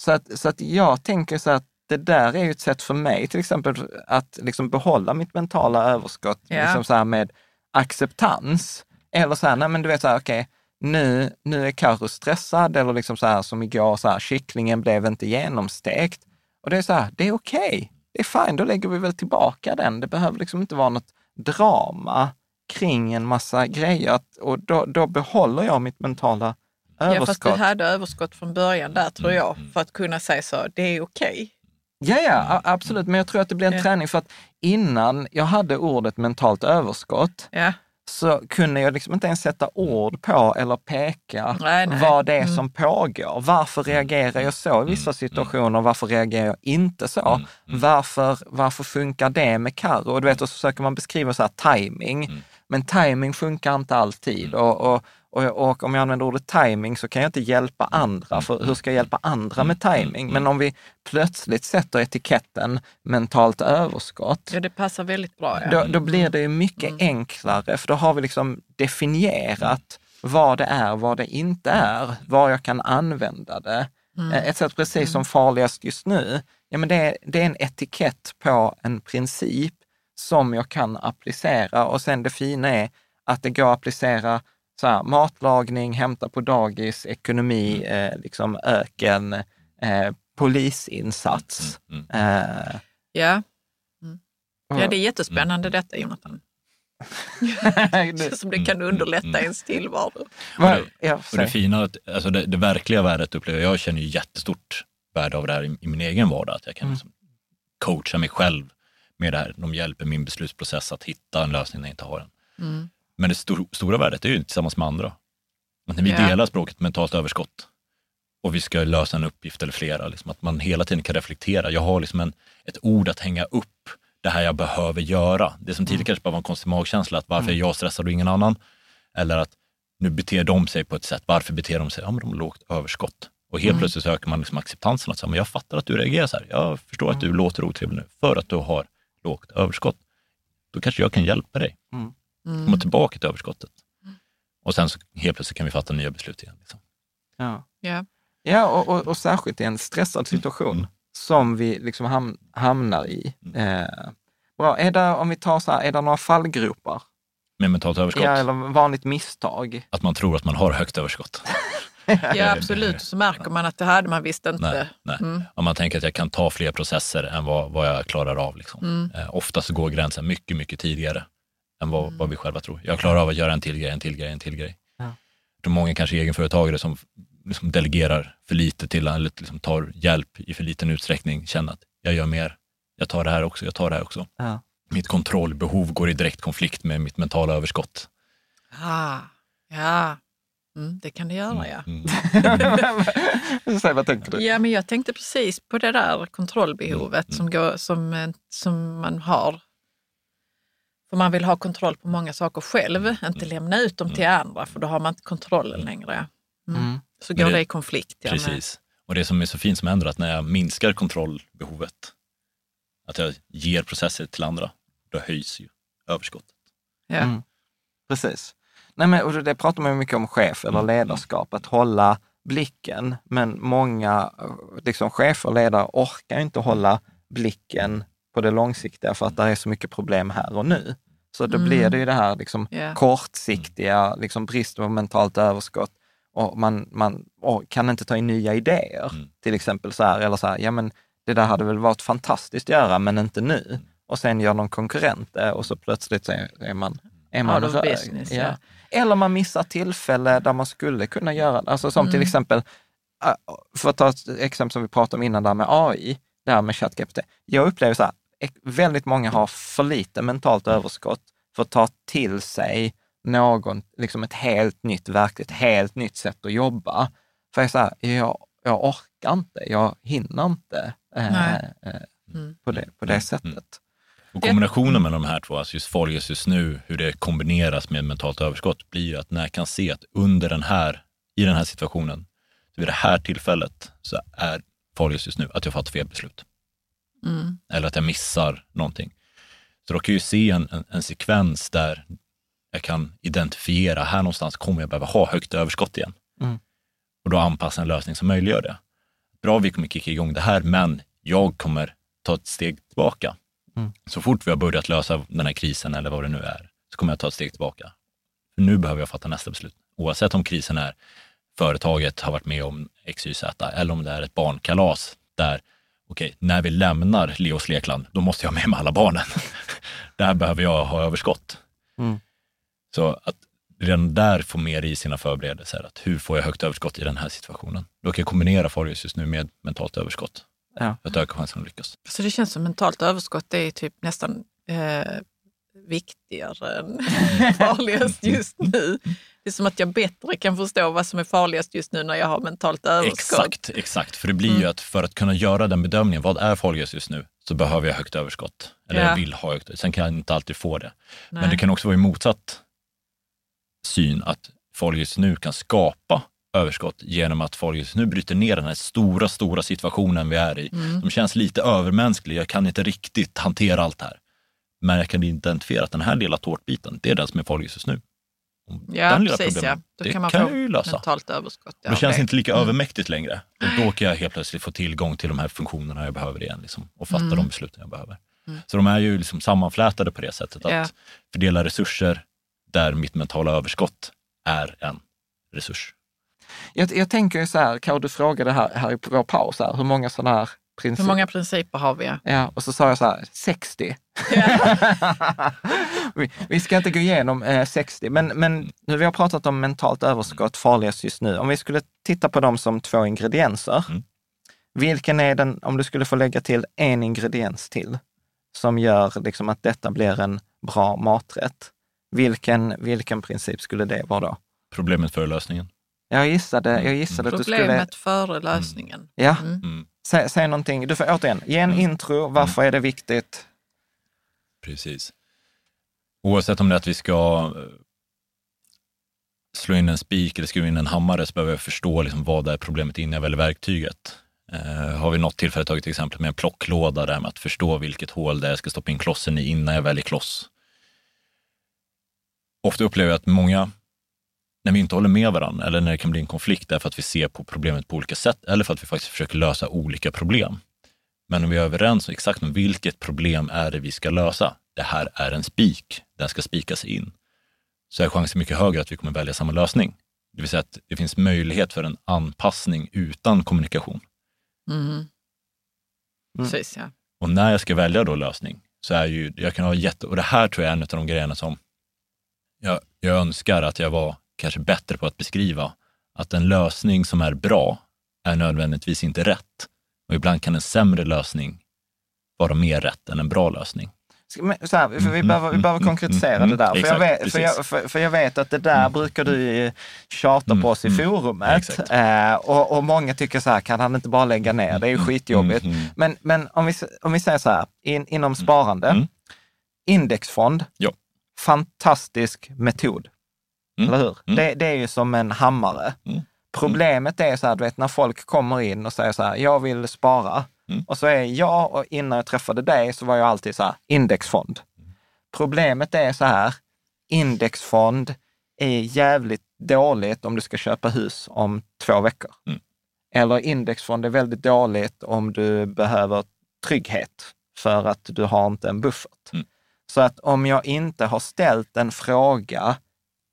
Så att, så att jag tänker så att det där är ju ett sätt för mig till exempel att liksom behålla mitt mentala överskott Ja. liksom så med acceptans. Eller så här, nej men du vet så här, okej, nu, nu är Karo stressad eller liksom så här som igår, så här, kycklingen blev inte genomstekt. Och det är så här, det är okej. Det är fine, då lägger vi väl tillbaka den. Det behöver liksom inte vara något drama kring en massa grejer. Och då, då behåller jag mitt mentala Ja, fast överskott. du hade överskott från början där tror jag, för att kunna säga så, det är okej. Ja, ja, a- absolut. Men jag tror att det blir en Ja. träning för att innan jag hade ordet mentalt överskott Ja. Så kunde jag liksom inte ens sätta ord på eller peka Nej, nej. vad det är Mm. som pågår. Varför reagerar jag så i vissa situationer? Varför reagerar jag inte så? Varför, varför funkar det med Karo? Och Du vet, och så försöker man beskriva så här timing. Men timing funkar inte alltid. Och, och, och, och om jag använder ordet timing så kan jag inte hjälpa andra, för hur ska jag hjälpa andra med timing? Men om vi plötsligt sätter etiketten mentalt överskott, Ja, det passar väldigt bra. Ja. då, då blir det mycket enklare, för då har vi liksom definierat vad det är, vad det inte är, var jag kan använda det. Eh, Ett sätt precis som farligast just nu, ja men det är, det är en etikett på en princip som jag kan applicera och sen det fina är att det går att applicera så här, matlagning, hämta på dagis, ekonomi, eh, liksom öken, eh, polisinsats. Eh, Ja. Mm. ja, det är jättespännande detta Jonathan. som det kan underlätta ens tillvaro. Och ja, Och det fina, att- alltså det, det verkliga värdet upplever jag, jag känner ju jättestort värde av det här i, i min egen vardag. Att jag kan liksom coacha mig själv med det här. De hjälper min beslutsprocess att hitta en lösning när jag inte har den. Men det stor, stora värdet är ju tillsammans med andra. Att när vi Ja. delar språket mentalt överskott och vi ska lösa en uppgift eller flera, liksom, att man hela tiden kan reflektera. Jag har liksom en, ett ord att hänga upp det här jag behöver göra. Det som tidigare kanske bara var en konstig magkänsla, att varför är jag stressad och ingen annan? Eller att nu beter de sig på ett sätt, varför beter de sig? Ja, men de har lågt överskott. Och helt plötsligt så ökar man liksom acceptansen. Att säga, men jag fattar att du reagerar så här. Jag förstår att du låter otrevlig nu för att du har lågt överskott. Då kanske jag kan hjälpa dig. Komma tillbaka till överskottet. Och sen så helt plötsligt kan vi fatta nya beslut igen. Liksom. Ja. Ja. Ja, och, och, och särskilt i en stressad situation som vi liksom ham, hamnar i. Eh, bra, är det, om vi tar så här, är det några fallgropar? Med mentalt överskott, Ja, eller vanligt misstag? att man tror att man har högt överskott. ja, absolut. Så märker man att det hade man visst inte. Nej, nej. Om man tänker att jag kan ta fler processer än vad, vad jag klarar av. Liksom. Eh, ofta så går gränsen mycket, mycket tidigare än vad, vad vi själva tror. Jag klarar av att göra en till grej, en till grej, en till grej. Ja. Många kanske är egenföretagare som liksom delegerar för lite till, eller liksom tar hjälp i för liten utsträckning, känner att jag gör mer, jag tar det här också, jag tar det här också. Ja. Mitt kontrollbehov går i direkt konflikt med mitt mentala överskott. Ah, ja, mm, det kan det göra ja. Mm. Säg, vad tänker du? Ja, men jag tänkte precis på det där kontrollbehovet som, går, som, eh, som man har. För man vill ha kontroll på många saker själv, inte lämna ut dem till andra för då har man inte kontrollen längre. Mm. Mm. Så Men går det- det i konflikt. Ja, med- Precis. Och det som är så fint som händer är att när jag minskar kontrollbehovet, att jag ger processer till andra, då höjs ju överskottet. Ja. Mm. Precis. Nej, men, och det pratar man ju mycket om chef eller ledarskap, att hålla blicken. Men många eh, liksom, chefer och ledare orkar inte hålla blicken på det långsiktiga för att det är så mycket problem här och nu. Så då blir det ju det här liksom, Ja. kortsiktiga, liksom, brist på mentalt överskott. Och man, man och kan inte ta in nya idéer. Till exempel så här, eller så här, ja men det där hade väl varit fantastiskt att göra, men inte nu. Och sen gör någon konkurrent det och så plötsligt så är, är man, är man Out of business, ja. Eller man missar tillfälle där man skulle kunna göra det. Alltså som till exempel, äh, för att ta ett exempel som vi pratade om innan där med AI, det här med ChatGPT. Jag upplever så här, väldigt många har för lite mentalt överskott för att ta till sig någon, liksom ett helt nytt verktyg, ett helt nytt sätt att jobba. För jag är så här, jag, jag orkar inte, jag hinner inte eh, eh, Mm. på, det, på det sättet. Och kombinationen mellan de här två, alltså just Folges just nu, hur det kombineras med mentalt överskott, blir ju att när jag kan se att under den här, i den här situationen, så vid det här tillfället, så är Folges just nu att jag fattar fel beslut. Mm. Eller att jag missar någonting. Så då kan jag ju se en, en, en sekvens där jag kan identifiera, här någonstans kommer jag behöva ha högt överskott igen. Mm. Och då anpassa en lösning som möjliggör det. Bra, vi kommer kicka igång det här, men jag kommer ta ett steg tillbaka. Mm. Så fort vi har börjat lösa den här krisen eller vad det nu är, så kommer jag ta ett steg tillbaka. För nu behöver jag fatta nästa beslut. Oavsett om krisen är företaget har varit med om X, Y, Z eller om det är ett barnkalas där, okej, när vi lämnar Leos lekland, då måste jag ha med mig alla barnen. där behöver jag ha överskott. Mm. Så att redan där få med i sina förberedelser, att hur får jag högt överskott i den här situationen? Då kan jag kombinera Forges just nu med mentalt överskott Ja. för att öka chansen att lyckas. Så det känns som mentalt överskott, det är typ nästan eh, viktigare än farligast just nu. Det är som att jag bättre kan förstå vad som är farligast just nu när jag har mentalt överskott. Exakt, exakt. För det blir ju att för att kunna göra den bedömningen, vad är farligast just nu, så behöver jag högt överskott. Eller Ja. jag vill ha högt Sen kan jag inte alltid få det. Men Nej. det kan också vara i motsatt syn, att just nu kan skapa överskott genom att folk just nu bryter ner den här stora, stora situationen vi är i. Mm. Som känns lite övermänsklig. Jag kan inte riktigt hantera allt det här. Men jag kan identifiera att den här lilla tårtbiten, det är den som är farligast just nu. Ja, den lilla precis. Ja. Då det kan man kan få jag ju lösa. mentalt överskott. Ja, Då känns det- inte lika Mm. övermäktigt längre. Och då kan jag helt plötsligt få tillgång till de här funktionerna jag behöver igen liksom, och fatta Mm. de besluten jag behöver. Så de är ju liksom sammanflätade på det sättet, att Ja. fördela resurser där mitt mentala överskott är en resurs. Jag, jag tänker ju så här, Karo, du frågade här, här på vår paus, här, hur många sådana här principer? Hur många principer har vi? Ja, och så sa jag så här, 60. vi, vi ska inte gå igenom eh, 60, men, men nu vi har pratat om mentalt överskott, farligast just nu. Om vi skulle titta på dem som två ingredienser, Mm. vilken är den, om du skulle få lägga till en ingrediens till, som gör liksom att detta blir en bra maträtt, vilken, vilken princip skulle det vara då? Problemet för lösningen. Jag gissade, jag gissade att du skulle... Problemet före lösningen. Ja, Mm. Mm, säg, säg någonting. Du får återigen, ge en intro. Varför är det viktigt? precis. Oavsett om det är att vi ska eh, slå in en spik eller skruva in en hammare så behöver jag förstå liksom vad är problemet innan jag väljer verktyget. Eh, har vi något tillfälle tagit exempel med en plocklåda där med att förstå vilket hål det är jag ska stoppa in klossen i innan jag väljer kloss. Ofta upplever jag att många, när vi inte håller med varandra eller när det kan bli en konflikt, är för att vi ser på problemet på olika sätt eller för att vi faktiskt försöker lösa olika problem. Men om vi är överens om exakt om vilket problem är det vi ska lösa, det här är en spik, den ska spikas in, så är chansen mycket högre att vi kommer välja samma lösning. Det vill säga att det finns möjlighet för en anpassning utan kommunikation. Mhm. Mm. Precis, ja. Och när jag ska välja då lösning så är ju, jag kan ha jätte, och det här tror jag är en av de grejerna som jag, jag önskar att jag var kanske bättre på att beskriva, att en lösning som är bra är nödvändigtvis inte rätt. Och ibland kan en sämre lösning vara mer rätt än en bra lösning. Så här, för vi, Mm, behöver, vi mm, behöver mm, konkretisera mm, det där. För jag, vet, för, jag, för, för jag vet att det där brukar du tjata på oss i forumet. Eh, och, och många tycker så här, kan han inte bara lägga ner? Det är ju skitjobbigt. Mm. Men, men om, vi, om vi säger så här, in, inom sparande, indexfond, Ja. fantastisk metod. Mm, Eller hur? mm. Det, det är ju som en hammare. Mm. Problemet är så här, du vet när folk kommer in och säger så här, jag vill spara. Mm. Och så är jag, och innan jag träffade dig så var jag alltid så här, indexfond. Problemet är så här, indexfond är jävligt dåligt om du ska köpa hus om två veckor. Mm. Eller indexfond är väldigt dåligt om du behöver trygghet för att du har inte en buffert. Mm. Så att om jag inte har ställt en fråga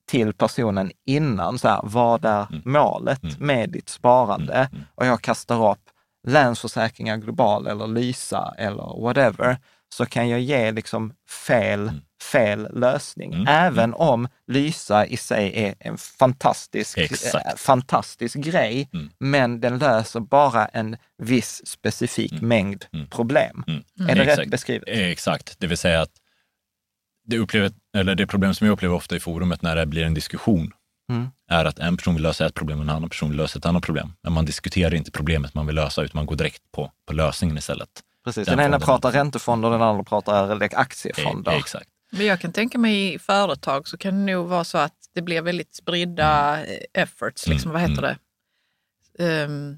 till personen innan, så här, vad är Mm. målet Mm. med ditt sparande? Mm, mm. Och jag kastar upp Länsförsäkringar Global eller Lysa eller whatever, så kan jag ge liksom fel, fel lösning. Mm, Även om Lysa i sig är en fantastisk, eh, fantastisk grej, Mm. men den löser bara en viss specifik mängd Mm. problem. Mm. Är det Exakt. rätt beskrivet? Eh, Exakt, det vill säga att det, upplever, eller det problem som jag upplever ofta i forumet när det blir en diskussion Mm. är att en person vill lösa ett problem och en annan person vill lösa ett annat problem. Men man diskuterar inte problemet man vill lösa utan man går direkt på, på lösningen istället. Precis. Den Den, ena pratar räntefonder, den andra pratar aktiefonder. Eh, exakt. Men jag kan tänka mig i företag så kan det nog vara så att det blir väldigt spridda eh, efforts, liksom, Mm, vad heter det? Ehm,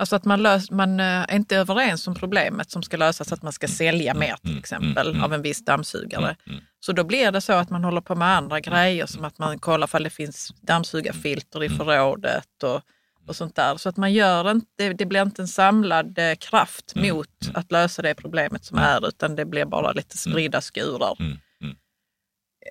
alltså att man, lös, man eh, är inte överens om problemet som ska lösas, att man ska sälja mer till mm, exempel mm, av en viss dammsugare. Mm. Så då blir det så att man håller på med andra grejer som att man kollar om det finns dammsugarfilter i Mm. förrådet och, och sånt där. Så att man gör inte, det blir inte en samlad eh, kraft Mm, mot att lösa det problemet som är, utan det blir bara lite spridda skurar.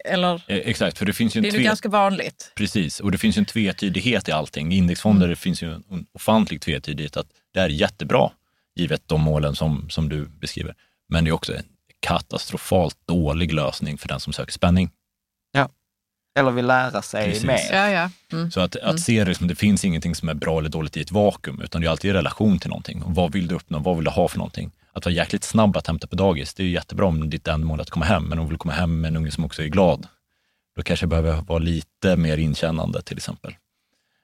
Eller, Eh, Exakt, för det finns ju en det är tve- ganska vanligt. Precis, och det finns ju en tvetydighet i allting. I indexfonder Mm. det finns ju en ofantlig tvetydighet att det är jättebra, givet de målen som, som du beskriver. Men det är också en katastrofalt dålig lösning för den som söker spänning. Ja, eller vill lära sig Precis. mer. Ja, ja. Mm. Så att, att se det som det finns ingenting som är bra eller dåligt i ett vakuum, utan det är alltid i relation till någonting. Och vad vill du uppnå? Vad vill du ha för någonting? Att vara jäkligt snabb att hämta på dagis, det är ju jättebra om ditt ändamål är att komma hem, men om du vill komma hem med en unge som också är glad, då kanske det behöver vara lite mer inkännande till exempel.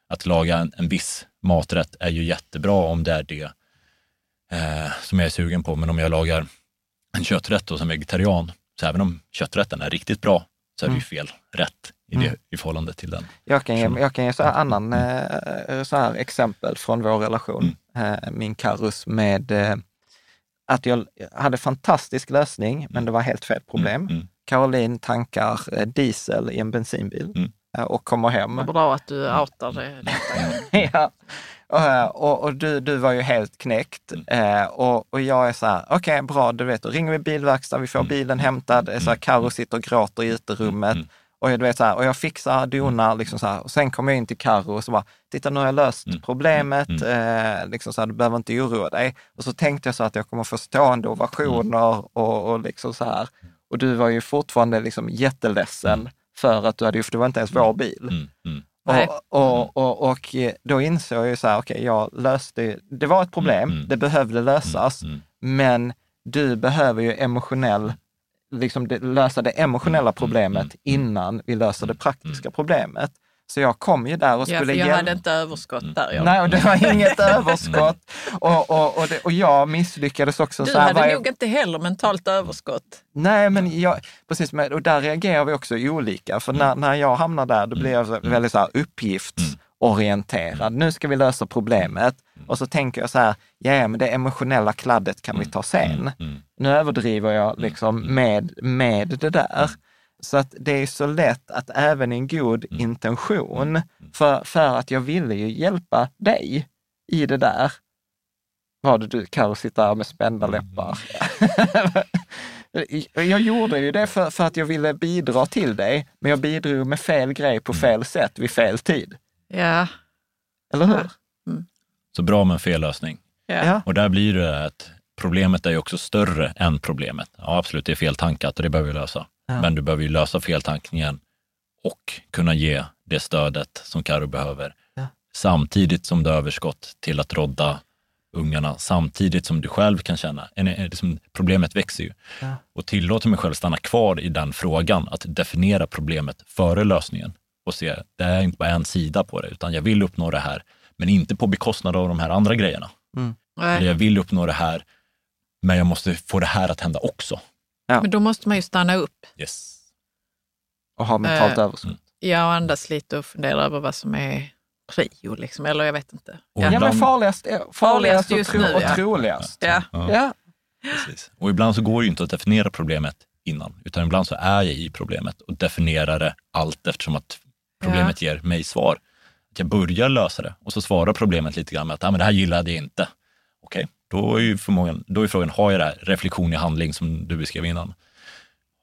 Att laga en, en viss maträtt är ju jättebra om det är det eh, som jag är sugen på, men om jag lagar en kötträtt då som vegetarian, så även om kötträtten är riktigt bra, så är det ju fel rätt i, det, i förhållande till den. Jag kan ge, jag kan ge så här annan eh, så här exempel från vår relation, eh, min Karus, med att jag hade fantastisk lösning, men det var helt fel problem. Mm, mm. Caroline tankar diesel i en bensinbil Mm. och kommer hem. Vad bra att du outar det. ja. Eh, Och, och du, du var ju helt knäckt. Mm. Eh, och, och jag är så här, okej bra, du vet, då ringer vi bilverkstad, vi får Mm. bilen hämtad. Så här, Karo sitter och gråter i uterummet. Och jag, du vet, så här, och jag fixar, donar, liksom så här. Och sen kommer jag in till Karo och så bara, titta nu har jag löst Mm. problemet. Eh, liksom så här, du behöver inte oroa dig. Och så tänkte jag så att jag kommer få stående ovationer och, och liksom så här. Och du var ju fortfarande liksom jätteledsen för att du hade, för det var inte ens vår bil. Mm, mm. Nej. Och, och, och, och då insåg jag ju så här, okej, jag löste, det var ett problem, Mm, mm. det behövde lösas, Mm. men du behöver ju emotionell, liksom det, lösa det emotionella problemet mm, innan vi löser det praktiska problemet. Så jag kom ju där och Ja, för skulle jag hjälpa. hade inte överskott där. Jag. Nej, och det var inget överskott. Och, och, och, det, och jag misslyckades också. Du så här, hade vad jag- nog inte heller mentalt överskott. Nej, men jag, precis, men, och där reagerar vi också olika. För när, när jag hamnar där, då blir jag väldigt så här uppgiftsorienterad. Nu ska vi lösa problemet. Och så tänker jag så här, ja, men det emotionella kladdet kan vi ta sen. Mm. Nu överdriver jag liksom med, med det där. Så att det är så lätt att även en god intention, för, för att jag ville ju hjälpa dig i det där. Var det du, Carro, sitter här med spända läppar? jag gjorde ju det för, för att jag ville bidra till dig, men jag bidrog med fel grej på fel sätt vid fel tid. Ja. Eller hur? Så bra med en fel lösning. Ja. Och där blir det att problemet är ju också större än problemet. Ja, absolut, det är feltankat och det behöver vi lösa. Ja. Men du behöver ju lösa feltankningen och kunna ge det stödet som Karo behöver. Ja. Samtidigt som du har överskott till att rodda ungarna, samtidigt som du själv kan känna, liksom, problemet växer ju. Ja. Och tillåter mig själv stanna kvar i den frågan, att definiera problemet före lösningen och se, det är inte bara en sida på det, utan jag vill uppnå det här, men inte på bekostnad av de här andra grejerna. Eller Nej. jag vill uppnå det här, men jag måste få det här att hända också. Men då måste man ju stanna upp. Yes. Och ha mentalt Eh, överskott. Jag andas lite och funderar över vad som är prio, liksom. eller jag vet inte. Och Ja. Ja, men ibland- farligast, är- farligast och, nu, och ja. troligast. Ja. Ja, Ja. precis. Och ibland så går det ju inte att definiera problemet innan, utan ibland så är jag i problemet och definierar det allt eftersom att problemet ger mig svar. Att jag börjar lösa det och så svarar problemet lite grann med att ah, men det här gillade jag inte. Okej, då, är ju förmågan, då är frågan, har jag det här reflektion i handling som du beskrev innan?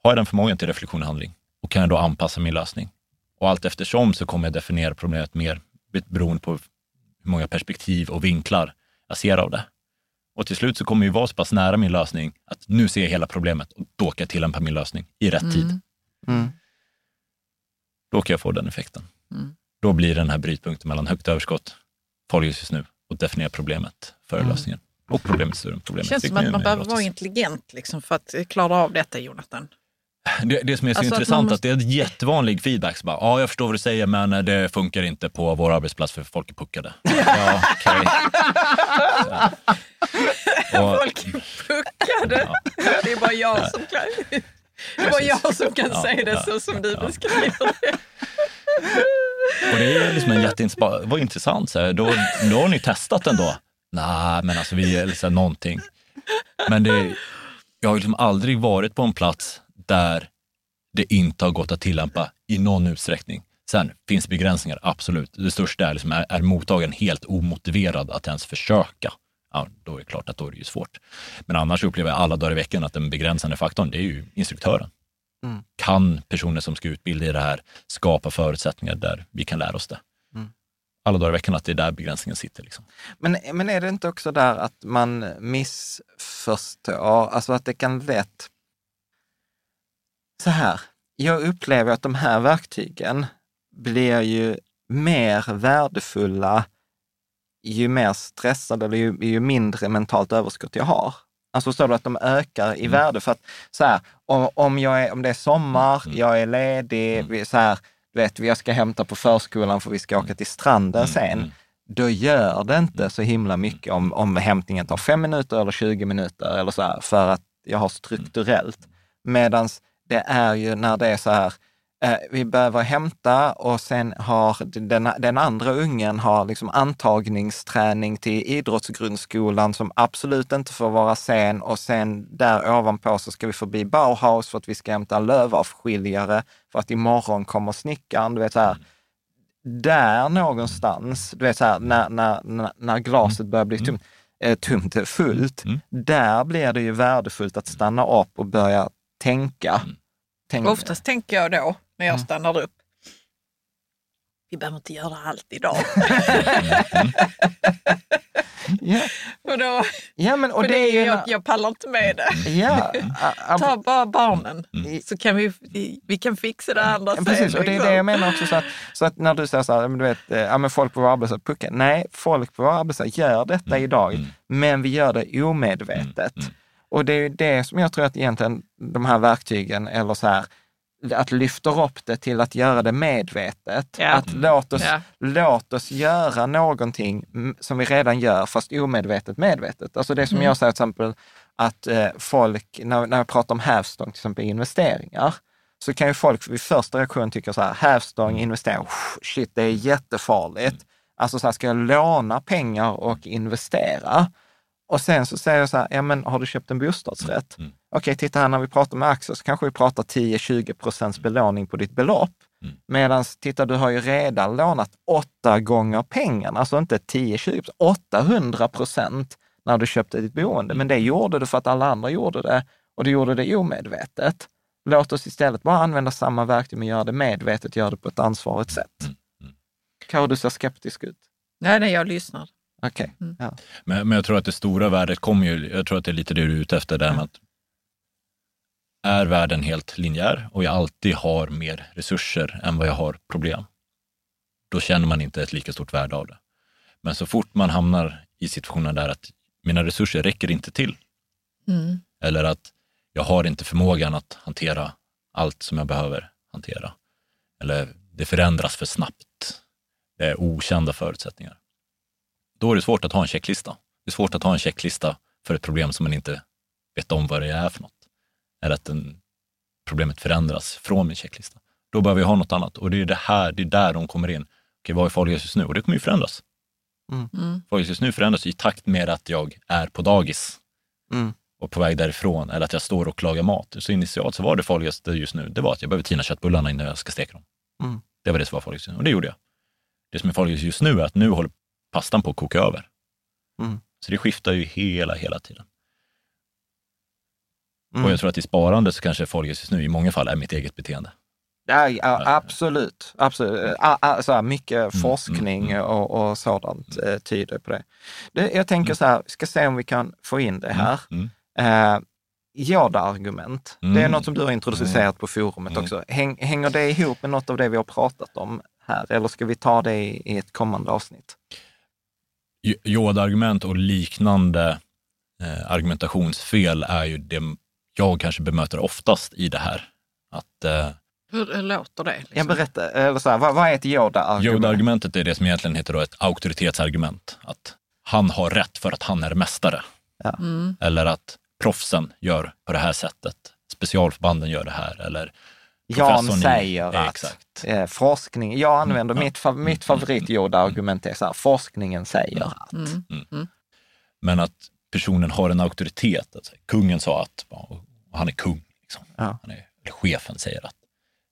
Har jag den förmågan till reflektion i handling och kan jag då anpassa min lösning? Och allt eftersom så kommer jag definiera problemet mer beroende på hur många perspektiv och vinklar jag ser av det. Och till slut så kommer jag vara så pass nära min lösning att nu ser jag hela problemet och då kan jag tillämpa min lösning i rätt tid. Mm. Då kan jag få den effekten. Mm. Då blir den här brytpunkten mellan högt överskott, farligt just nu, och definiera problemet före Mm. lösningen. Och problemet större än Det problemet. känns som att man behöver vara intelligent liksom, för att klara av detta, Jonathan. Det, det som är så Alltså att intressant man måste- att det är en jättevanlig feedback. Så bara, ja, jag förstår vad du säger, men eh, det funkar inte på vår arbetsplats för folk är puckade. ja. Så. Och- Folk är puckade. Det är bara jag som kan, det bara jag som kan Ja, säga det ja, så som du ja. beskriver det. Och det är liksom en jätteintressant, vad intressant, så här, då, då har ni testat den då? Nej, men alltså vi är liksom någonting. Men det, jag har liksom aldrig varit på en plats där det inte har gått att tillämpa i någon utsträckning. Sen finns begränsningar, absolut. Det största är, liksom, är, är mottagaren helt omotiverad att ens försöka? Ja, då är det klart att då är det ju svårt. Men annars upplever jag alla dagar i veckan att den begränsande faktorn, det är ju instruktören. Mm. Kan personer som ska utbilda i det här skapa förutsättningar där vi kan lära oss det? Mm. Alla dagar i veckan att det är där begränsningen sitter. Liksom. Men, men är det inte också där att man missförstår, alltså att det kan lätt... Så här, jag upplever att de här verktygen blir ju mer värdefulla ju mer stressad eller ju, ju mindre mentalt överskott jag har. Alltså förstår du att de ökar i Mm. värde? För att så här, om, om, jag är, om det är sommar, Mm. jag är ledig, vi, så här, du vet, jag ska hämta på förskolan för vi ska åka till stranden sen. mm. Då gör det inte så himla mycket om, om hämtningen tar fem minuter eller 20 minuter eller så här, för att jag har strukturellt. Medan det är ju när det är så här, vi behöver hämta och sen har den, den andra ungen har liksom antagningsträning till idrottsgrundskolan som absolut inte får vara sen och sen där ovanpå så ska vi förbi Bauhaus för att vi ska hämta lövavskiljare för att imorgon kommer snickaren. Du vet så här, där någonstans, du vet så här, när, när, när, glaset börjar bli tomt, eh, tomt, eh, fullt, Mm. där blir det ju värdefullt att stanna upp och börja tänka. Mm. Tänk, Oftast tänker jag då, när jag Mm. stannar upp, vi behöver inte göra allt idag. Ja, och då, ja, men och för det är ju... jag, en- jag pallar inte med det. Ja, a- a- Ta bara barnen, Mm. så kan vi, vi kan fixa det andra Ja, sen. Precis, och det är det jag menar också. Så att, så att när du säger så här, du vet, eh, ja, men folk på vår arbetsplats, pucka. Nej, folk på vår arbetsplats gör detta idag, men vi gör det omedvetet. Och det är det som jag tror att egentligen de här verktygen, eller så här, att lyfta upp det till att göra det medvetet. Ja. Att låt oss, Ja. låt oss göra någonting mm, som vi redan gör, fast omedvetet medvetet. Alltså det som Mm. jag säger till exempel, att eh, folk, när, när jag pratar om hävstång, till exempel investeringar, så kan ju folk vid första reaktion tycka så här, hävstång, investering, shit, det är jättefarligt. Alltså så här, ska jag låna pengar och investera? Och sen så säger jag så här, ja men har du köpt en bostadsrätt? Mm. Okej, titta här när vi pratar med aktier så kanske vi pratar 10-20 procents belåning på ditt belopp. Mm. Medan, titta du har ju redan lånat åtta gånger pengarna, alltså inte 10-20, 800 procent när du köpte ditt boende. Men det gjorde du för att alla andra gjorde det och du gjorde det omedvetet. Låt oss istället bara använda samma verktyg men göra det medvetet, göra det på ett ansvarigt sätt. Mm. Karo, du ser skeptisk ut. Nej, nej, jag lyssnar. Okej. Mm. Ja. Men, men jag tror att det stora värdet kommer ju, jag tror att det är lite det du är ute efter, där med att är världen helt linjär och jag alltid har mer resurser än vad jag har problem, då känner man inte ett lika stort värde av det. Men så fort man hamnar i situationen där att mina resurser räcker inte till, Mm. eller att jag har inte förmågan att hantera allt som jag behöver hantera, eller det förändras för snabbt, det är okända förutsättningar. Då är det svårt att ha en checklista. Det är svårt att ha en checklista för ett problem som man inte vet om vad det är för något. Eller att den, problemet förändras från min checklista. Då behöver jag ha något annat och det är det här, det är där de kommer in. Okej, vad är farligast just nu? Och det kommer ju förändras. Mm. Farligast just nu förändras i takt med att jag är på dagis Mm. och på väg därifrån eller att jag står och lagar mat. Så initialt så var det farligaste just nu, det var att jag behöver tina köttbullarna innan jag ska steka dem. Mm. Det var det som var farligast just nu och det gjorde jag. Det som är farligast just nu är att nu håller pastan på att koka över. Mm. Så det skiftar ju hela, hela tiden. Mm. Och jag tror att i sparande så kanske farligast just nu i många fall är mitt eget beteende. Ja, ja, absolut. absolut. A- a- Så här, mycket forskning mm, Och, och sådant eh, tyder på det. det. Jag tänker så här, ska se om vi kan få in det här. Mm. Eh, Ja-argument, det är Mm. något som du har introducerat på forumet Mm. också. Häng, hänger det ihop med något av det vi har pratat om här eller ska vi ta det i, i ett kommande avsnitt? Yoda-argument och liknande eh, argumentationsfel är ju det jag kanske bemöter oftast i det här. Att eh, Hur, hur låter det? Liksom? Jag berättar, eller så här, vad, vad är ett Yoda-argument? Yoda-argumentet är det som egentligen heter då ett auktoritetsargument. Att han har rätt för att han är mästare. Mm. Eller att proffsen gör på det här sättet. Specialförbanden gör det här. Eller Jan i- säger Ja, att Exakt. eh, forskning, jag använder Mm, mitt, fa- mitt favorit Yoda-argument är så här, forskningen säger att. Mm. Men att personen har en auktoritet. Alltså, kungen sa att, och han är kung. Liksom. Ja. Han är, eller chefen säger att.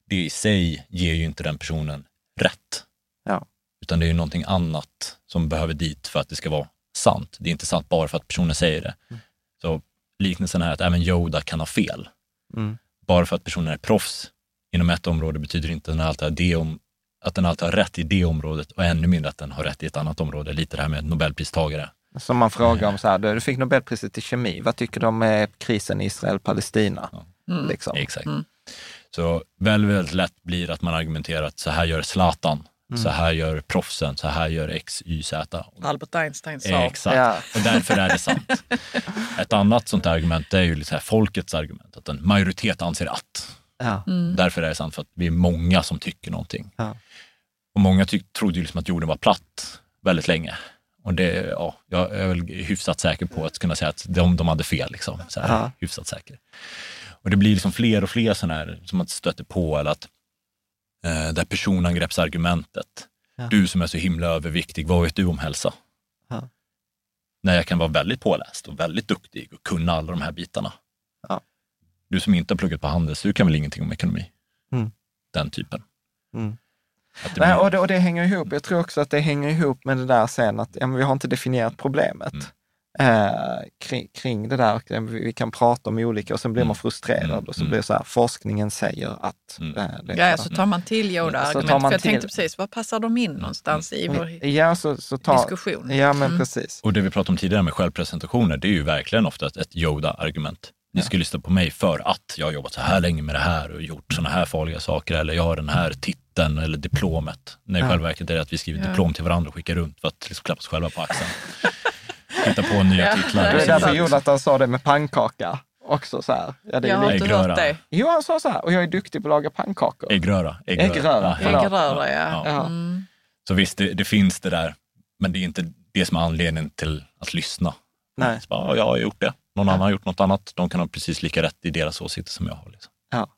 Det i sig ger ju inte den personen rätt. Ja. Utan det är ju någonting annat som behöver dit för att det ska vara sant. Det är inte sant bara för att personen säger det. Mm. Så liknelsen är att även Yoda kan ha fel. Mm. Bara för att personen är proffs inom ett område betyder inte att den alltid har, det om, att den alltid har rätt i det området och ännu mindre att den har rätt i ett annat område. Lite det här med Nobelpristagare. Som man frågar om så här, du fick Nobelpriset i kemi, vad tycker du om eh, krisen i Israel-Palestina? Ja. Mm. Liksom. Exakt. Mm. Så väldigt, väldigt lätt blir att man argumenterar att så här gör Zlatan, så här gör proffsen, så här gör X, Y, Z. Albert Einstein sa. Exakt, Ja. och därför är det sant. Ett annat sånt argument är ju lite så här folkets argument, att en majoritet anser att. Ja. Därför är det sant, för att vi är många som tycker någonting. Ja. Och många trodde ju liksom att jorden var platt väldigt länge. Och det, ja, jag är väl hyfsat säker på att kunna säga att de, de hade fel. Liksom. Så här, Ja. Hyfsat säker. Och det blir liksom fler och fler sådana här som man stöter på, eller att eh, det här personangreppsargumentet. Ja. Du som är så himla överviktig, vad vet du om hälsa? Ja. När jag kan vara väldigt påläst och väldigt duktig och kunna alla de här bitarna. Ja. Du som inte har pluggat på Handels, du kan väl ingenting om ekonomi? Mm. Den typen. Mm. Det Nej, och, det, och det hänger ihop. Jag tror också att det hänger ihop med det där sen att ja, men vi har inte definierat problemet Mm. eh, kring, kring det där. Och, Vi kan prata om olika och sen blir man Mm. frustrerad Mm. och så Mm. blir det så här, forskningen säger att. Mm. eh, det är Ja, så. så tar man till Så Yoda-argument. tar man För jag tänkte till- precis, var passar de in någonstans i vår Ja, så, så ta, diskussion? ja men Mm. precis. Och det vi pratade om tidigare med självpresentationer, det är ju verkligen ofta ett, ett Yoda-argument. Ni ska lyssna på mig för att jag har jobbat så här länge med det här och gjort sådana här farliga saker eller jag har den här titeln eller diplomet. När i själva verket är det att vi skriver Ja. diplom till varandra och skickar runt för att liksom klappa oss själva på axeln. Hitta på nya titlar. det Det är är därför. Jonathan sa det med pannkaka också så här. Ja, det är Jag har inte Äggröra. hört det. Jo, han sa så här, och jag är duktig på att laga pannkakor. Äggröra. Äggröra, Ja, förlåt. Äggröra, ja. Ja. Mm. Så visst, det, det finns det där, men det är inte det som är anledningen till att lyssna. Nej. Så bara, ja, jag har gjort det. Någon annan har gjort något annat. De kan ha precis lika rätt i deras åsikter som jag har. Liksom. Ja,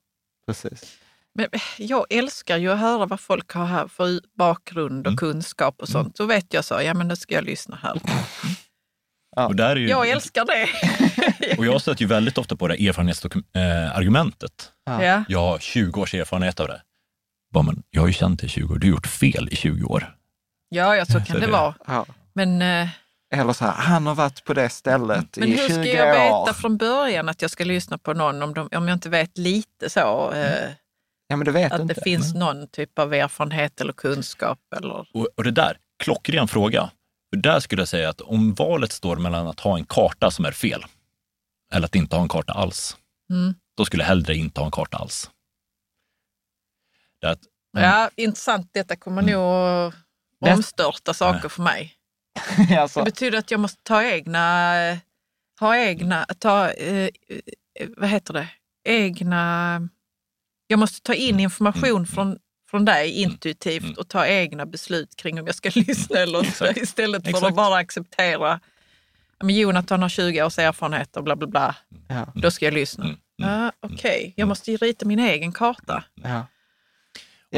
precis. Men jag älskar ju att höra vad folk har här för bakgrund och Mm. kunskap och sånt. Så vet jag så, ja men då ska jag lyssna här. Ja. Och där är ju, Jag älskar det. Och jag stöter ju väldigt ofta på det erfarenhetsargumentet. Ja. Ja. Jag har 20 års erfarenhet av det. Bara, men jag har ju känt dig i 20 år, du har gjort fel i 20 år. Ja, ja, så kan Så det det- vara. Ja. Men, eh, Eller så här, han har varit på det stället men i hur 20 ska jag år. veta från början att jag ska lyssna på någon om, de, om jag inte vet lite så? Eh, Ja, men det vet att inte. det finns någon typ av erfarenhet eller kunskap? Eller... Och, och det där, klockren fråga. För där skulle jag säga att om valet står mellan att ha en karta som är fel eller att inte ha en karta alls, Mm. då skulle jag hellre inte ha en karta alls. Det är att, Ja, intressant. Detta kommer Mm. nog omstörta saker för mig. alltså, Det betyder att jag måste ta egna, ha egna, ta, eh, vad heter det, egna, jag måste ta in information Mm. från, från dig intuitivt Mm. och ta egna beslut kring om jag ska lyssna eller inte istället för att bara acceptera, men Jonathan har 20 års erfarenhet och bla bla bla, ja, då ska jag lyssna. Mm. Mm. Ja, Okej, jag måste ju rita min egen karta. ja.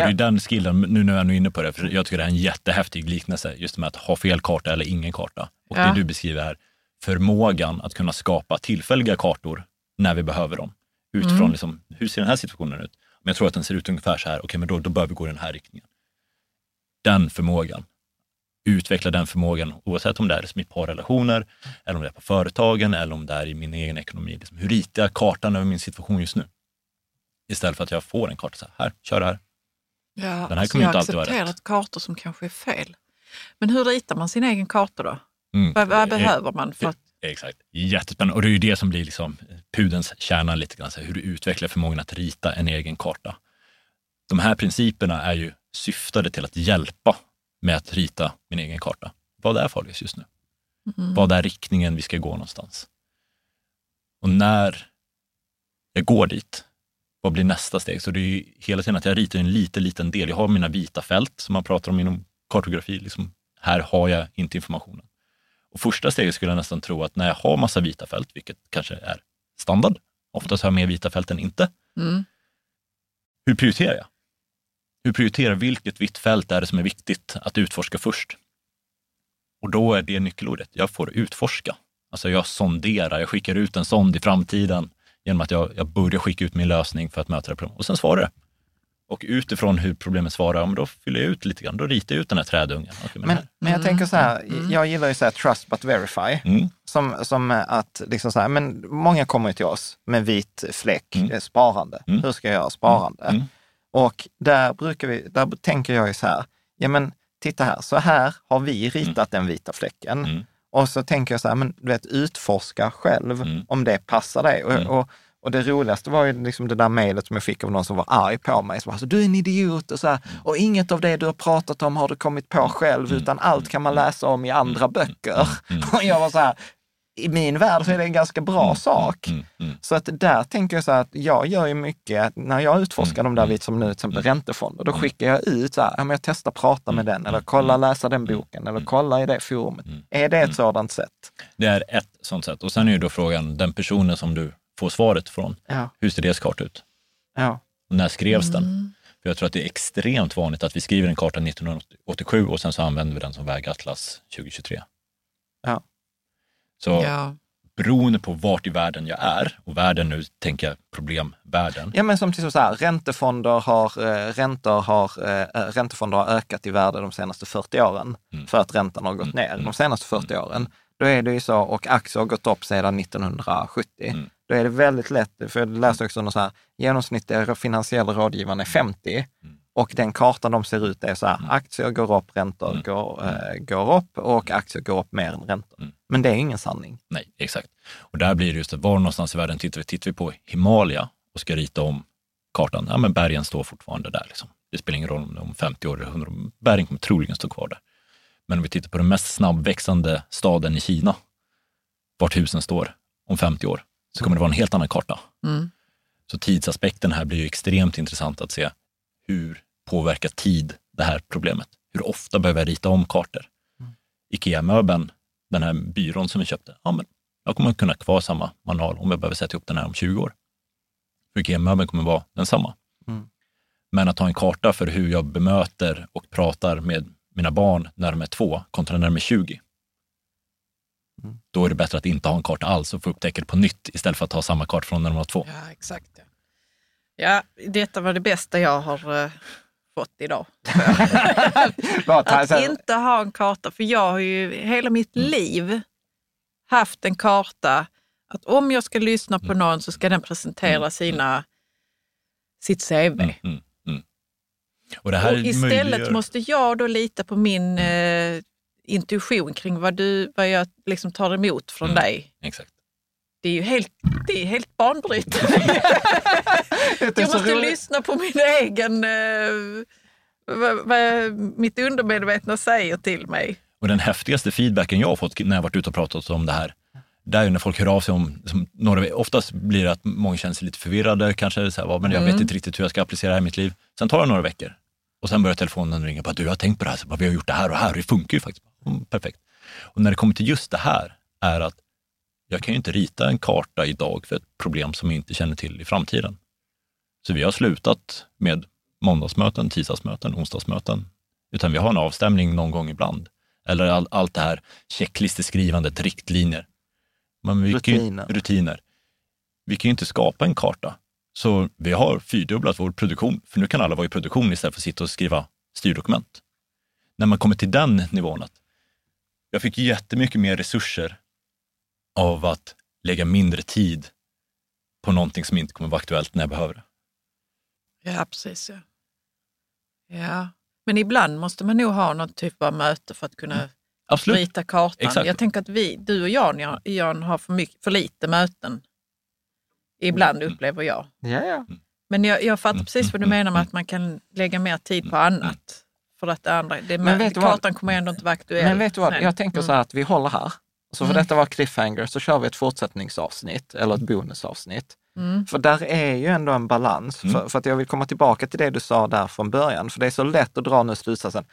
Och det är den skillen, nu när jag är inne på det, för jag tycker det är en jättehäftig liknelse, just med att ha fel karta eller ingen karta. Och Ja. det du beskriver här, förmågan att kunna skapa tillfälliga kartor när vi behöver dem. Utifrån Mm. liksom, hur ser den här situationen ut? Men jag tror att den ser ut ungefär så här, okej men då, då bör vi gå i den här riktningen. Den förmågan, utveckla den förmågan oavsett om det är liksom i parrelationer, eller om det är på företagen, eller om det är i min egen ekonomi. Liksom, hur ritar jag kartan över min situation just nu? Istället för att jag får en karta så här, här kör det här. Ja, Den här alltså kommer jag inte alltid har vara rätt. accepterat kartor som kanske är fel. Men hur ritar man sin egen karta då? Mm. Vad, vad Eh, behöver man för att Exakt, jättespännande. Och det är ju det som blir liksom pudens kärna lite grann, så hur du utvecklar förmågan att rita en egen karta. De här principerna är ju syftade till att hjälpa med att rita min egen karta. Vad är farligast just nu? Mm. Vad är riktningen vi ska gå någonstans? Och när jag går dit, vad blir nästa steg? Så det är ju hela tiden att jag ritar en liten, liten del. Jag har mina vita fält som man pratar om inom kartografi. Liksom, här har jag inte informationen. Och första steget skulle jag nästan tro att när jag har massa vita fält, vilket kanske är standard, oftast har jag mer vita fält än inte, Mm. hur prioriterar jag? Hur prioriterar vilket vitt fält är det som är viktigt att utforska först? Och då är det nyckelordet. Jag får utforska. Alltså jag sonderar, jag skickar ut en sond i framtiden genom att jag, jag börjar skicka ut min lösning för att möta det problemet. Och sen svarar det. Och utifrån hur problemet svarar, ja, men då fyller jag ut lite grann. Då ritar jag ut den här trädungen. Okej, men Men, här. men jag tänker så här, Mm. jag gillar ju så här trust but verify. Mm. Som, som att, liksom så här, men många kommer ju till oss med vit fläck, Mm. eh, sparande. Mm. Hur ska jag göra sparande? Mm. Och där, brukar vi, där tänker jag ju så här, ja men titta här, så här har vi ritat den vita fläcken. Mm. Och så tänker jag så här, men du vet, utforska själv Mm. om det passar dig. Och, Mm. och, Och det roligaste var ju liksom det där mejlet som jag fick av någon som var arg på mig. Som var så, du är en idiot och så här, och inget av det du har pratat om har du kommit på själv, utan allt kan man läsa om i andra böcker. Och jag var så här, i min värld så är det en ganska bra sak. Mm, mm. Så att där tänker jag så här att jag gör ju mycket, när jag utforskar de där, som nu till exempel räntefonder, då skickar jag ut så här, ja, men jag testar prata med den, eller kolla läsa den boken, eller kolla i det forumet. Är det ett sådant sätt? Det är ett sånt sätt. Och sen är ju då frågan, den personen som du får svaret från, Ja. hur ser deras karta ut? Ja. Och när skrevs den? För jag tror att det är extremt vanligt att vi skriver en karta 1987 och sen så använder vi den som vägatlas 2023. Ja. Så Ja. beroende på vart i världen jag är, och världen nu tänker jag problemvärlden. Ja, men som till exempel så här, räntefonder har, eh, räntor har, eh, räntefonder har ökat i värde de senaste 40 åren Mm. för att räntan har gått ner de senaste 40 åren. Då är det ju så, och aktier har gått upp sedan 1970. Mm. Då är det väldigt lätt, för jag läste också något så här, genomsnittliga finansiella rådgivaren är 50 Mm. Och den kartan de ser ut är så här, aktier går upp, räntor Mm. går, eh, går upp och aktier går upp mer än räntor. Mm. Men det är ingen sanning. Nej, exakt. Och där blir det just att var någonstans i världen tittar vi? Tittar vi på Himalaya och ska rita om kartan, ja men bergen står fortfarande där. Liksom. Det spelar ingen roll om det är om 50 år eller 100 år, bergen kommer troligen stå kvar där. Men om vi tittar på den mest snabbväxande staden i Kina, vart husen står om 50 år, så kommer det vara en helt annan karta. Mm. Så tidsaspekten här blir ju extremt intressant att se. Hur påverkar tid det här problemet? Hur ofta behöver jag rita om kartor? Ikea-möbeln, den här byrån som vi köpte, ja, men jag kommer kunna ha kvar samma manual om jag behöver sätta ihop den här om 20 år. För Ikea-möbeln kommer vara densamma. Mm. Men att ha en karta för hur jag bemöter och pratar med mina barn när de är två kontra när de är 20. Mm. Då är det bättre att inte ha en karta alls och få upptäcka det på nytt istället för att ha samma karta från när de var två. Ja, exakt. Ja. Ja, detta var det bästa jag har eh, fått idag. Att inte ha en karta, för jag har ju hela mitt Mm. liv haft en karta att om jag ska lyssna Mm. på någon så ska den presentera sina, sitt CV. Mm, mm, mm. Och Och istället möjliggör- måste jag då lita på min eh, intuition kring vad, du, vad jag liksom tar emot från Mm. dig. Exakt. Det är ju helt, det är helt banbrytande. Det är jag måste roligt. lyssna på min egen, eh, vad, vad mitt undermedvetna säger till mig. Och den häftigaste feedbacken jag har fått när jag varit ute och pratat om det här, det är ju när folk hör av sig om, som några, oftast blir det att många känner sig lite förvirrade, kanske så här, "Va, men jag vet inte riktigt hur jag ska applicera det här i mitt liv. Sen tar det några veckor och sen börjar telefonen ringa, bara, du jag har tänkt på det här, så bara, vi har gjort det här och här och det funkar ju faktiskt. Mm, perfekt. Och när det kommer till just det här är att jag kan ju inte rita en karta idag för ett problem som jag inte känner till i framtiden. Så vi har slutat med måndagsmöten, tisdagsmöten, onsdagsmöten, utan vi har en avstämning någon gång ibland. Eller all, allt det här checklisteskrivandet, riktlinjer. Men vi kan ju- Rutiner. rutiner. Vi kan ju inte skapa en karta. Så vi har fyrdubblat vår produktion, för nu kan alla vara i produktion istället för att sitta och skriva styrdokument. När man kommer till den nivån att jag fick jättemycket mer resurser av att lägga mindre tid på någonting som inte kommer vara aktuellt när jag behöver det. Ja, precis. Ja. ja. Men ibland måste man nog ha någon typ av möte för att kunna Absolut. rita kartan. Exakt. Jag tänker att vi, du och Jan, Jan har för, mycket, för lite möten. Ibland Mm. upplever jag. Ja, ja. Men jag, jag fattar Mm, precis vad du mm, menar med att man kan lägga mer tid på annat. För att det andra, det, Men vet du vad? kartan kommer ändå inte vara aktuell. Men vet du vad, jag tänker så här att vi håller här. Så för Mm. detta var cliffhanger så kör vi ett fortsättningsavsnitt eller ett bonusavsnitt. Mm. För där är ju ändå en balans. Mm. För, för att jag vill komma tillbaka till det du sa där från början. För det är så lätt att dra nu slutsatsen.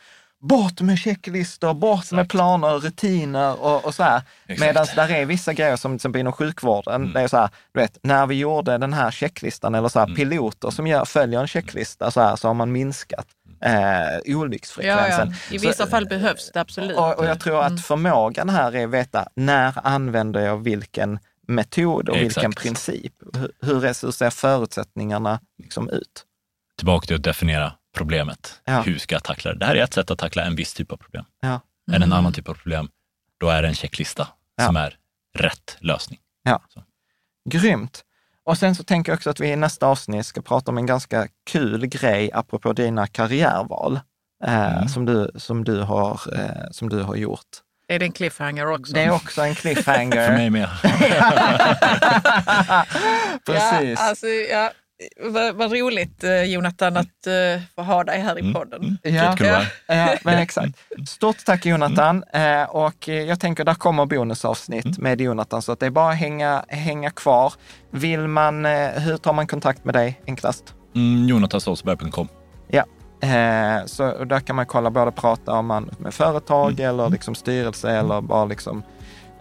Bort med checklistor, bort med Exakt. planer, rutiner och, och så här. Medan där är vissa grejer som till exempel inom sjukvården. Mm. Det är så här, du vet, när vi gjorde den här checklistan eller så här, Mm. piloter som gör, följer en checklista så här, så har man minskat eh, ja, olycksfrekvensen. ja. I Så- vissa fall behövs det absolut. och, och jag tror Mm. att förmågan här är att veta när använder jag vilken metod och vilken Exakt. princip. Hur, hur, är, hur ser förutsättningarna liksom ut? Tillbaka till att definiera problemet. Ja. Hur ska jag tackla det? Det här är ett sätt att tackla en viss typ av problem. Ja. Är det en annan typ av problem, då är det en checklista Ja. som är rätt lösning. Grymt! Och sen så tänker jag också att vi i nästa avsnitt ska prata om en ganska kul grej apropå dina karriärval eh, Mm. som, du, som, du har, eh, som du har gjort. Är det en cliffhanger också? Det är också en cliffhanger. För mig med. Precis. Ja, alltså, ja. Vad, vad roligt eh, Jonathan att uh, få ha dig här Mm. i podden. Ja, Kul att vara ja, men exakt. Stort tack Jonathan. Eh, och jag tänker, där kommer bonusavsnitt med Jonathan, så att det är bara att hänga, hänga kvar. Vill man, eh, hur tar man kontakt med dig enklast? Mm, JonathanSolsberg.com. Ja, eh, så där kan man kolla, både prata om man med företag Mm. eller liksom styrelse eller bara liksom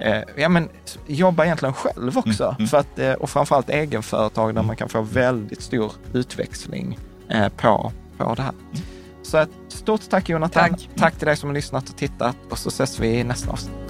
eh, ja, men jobba egentligen själv också. Mm, För att, eh, och framförallt egenföretag där man kan få väldigt stor utväxling eh, på, på det här. Så ett stort tack Jonathan. Tack. tack till dig som har lyssnat och tittat och så ses vi i nästa avsnitt.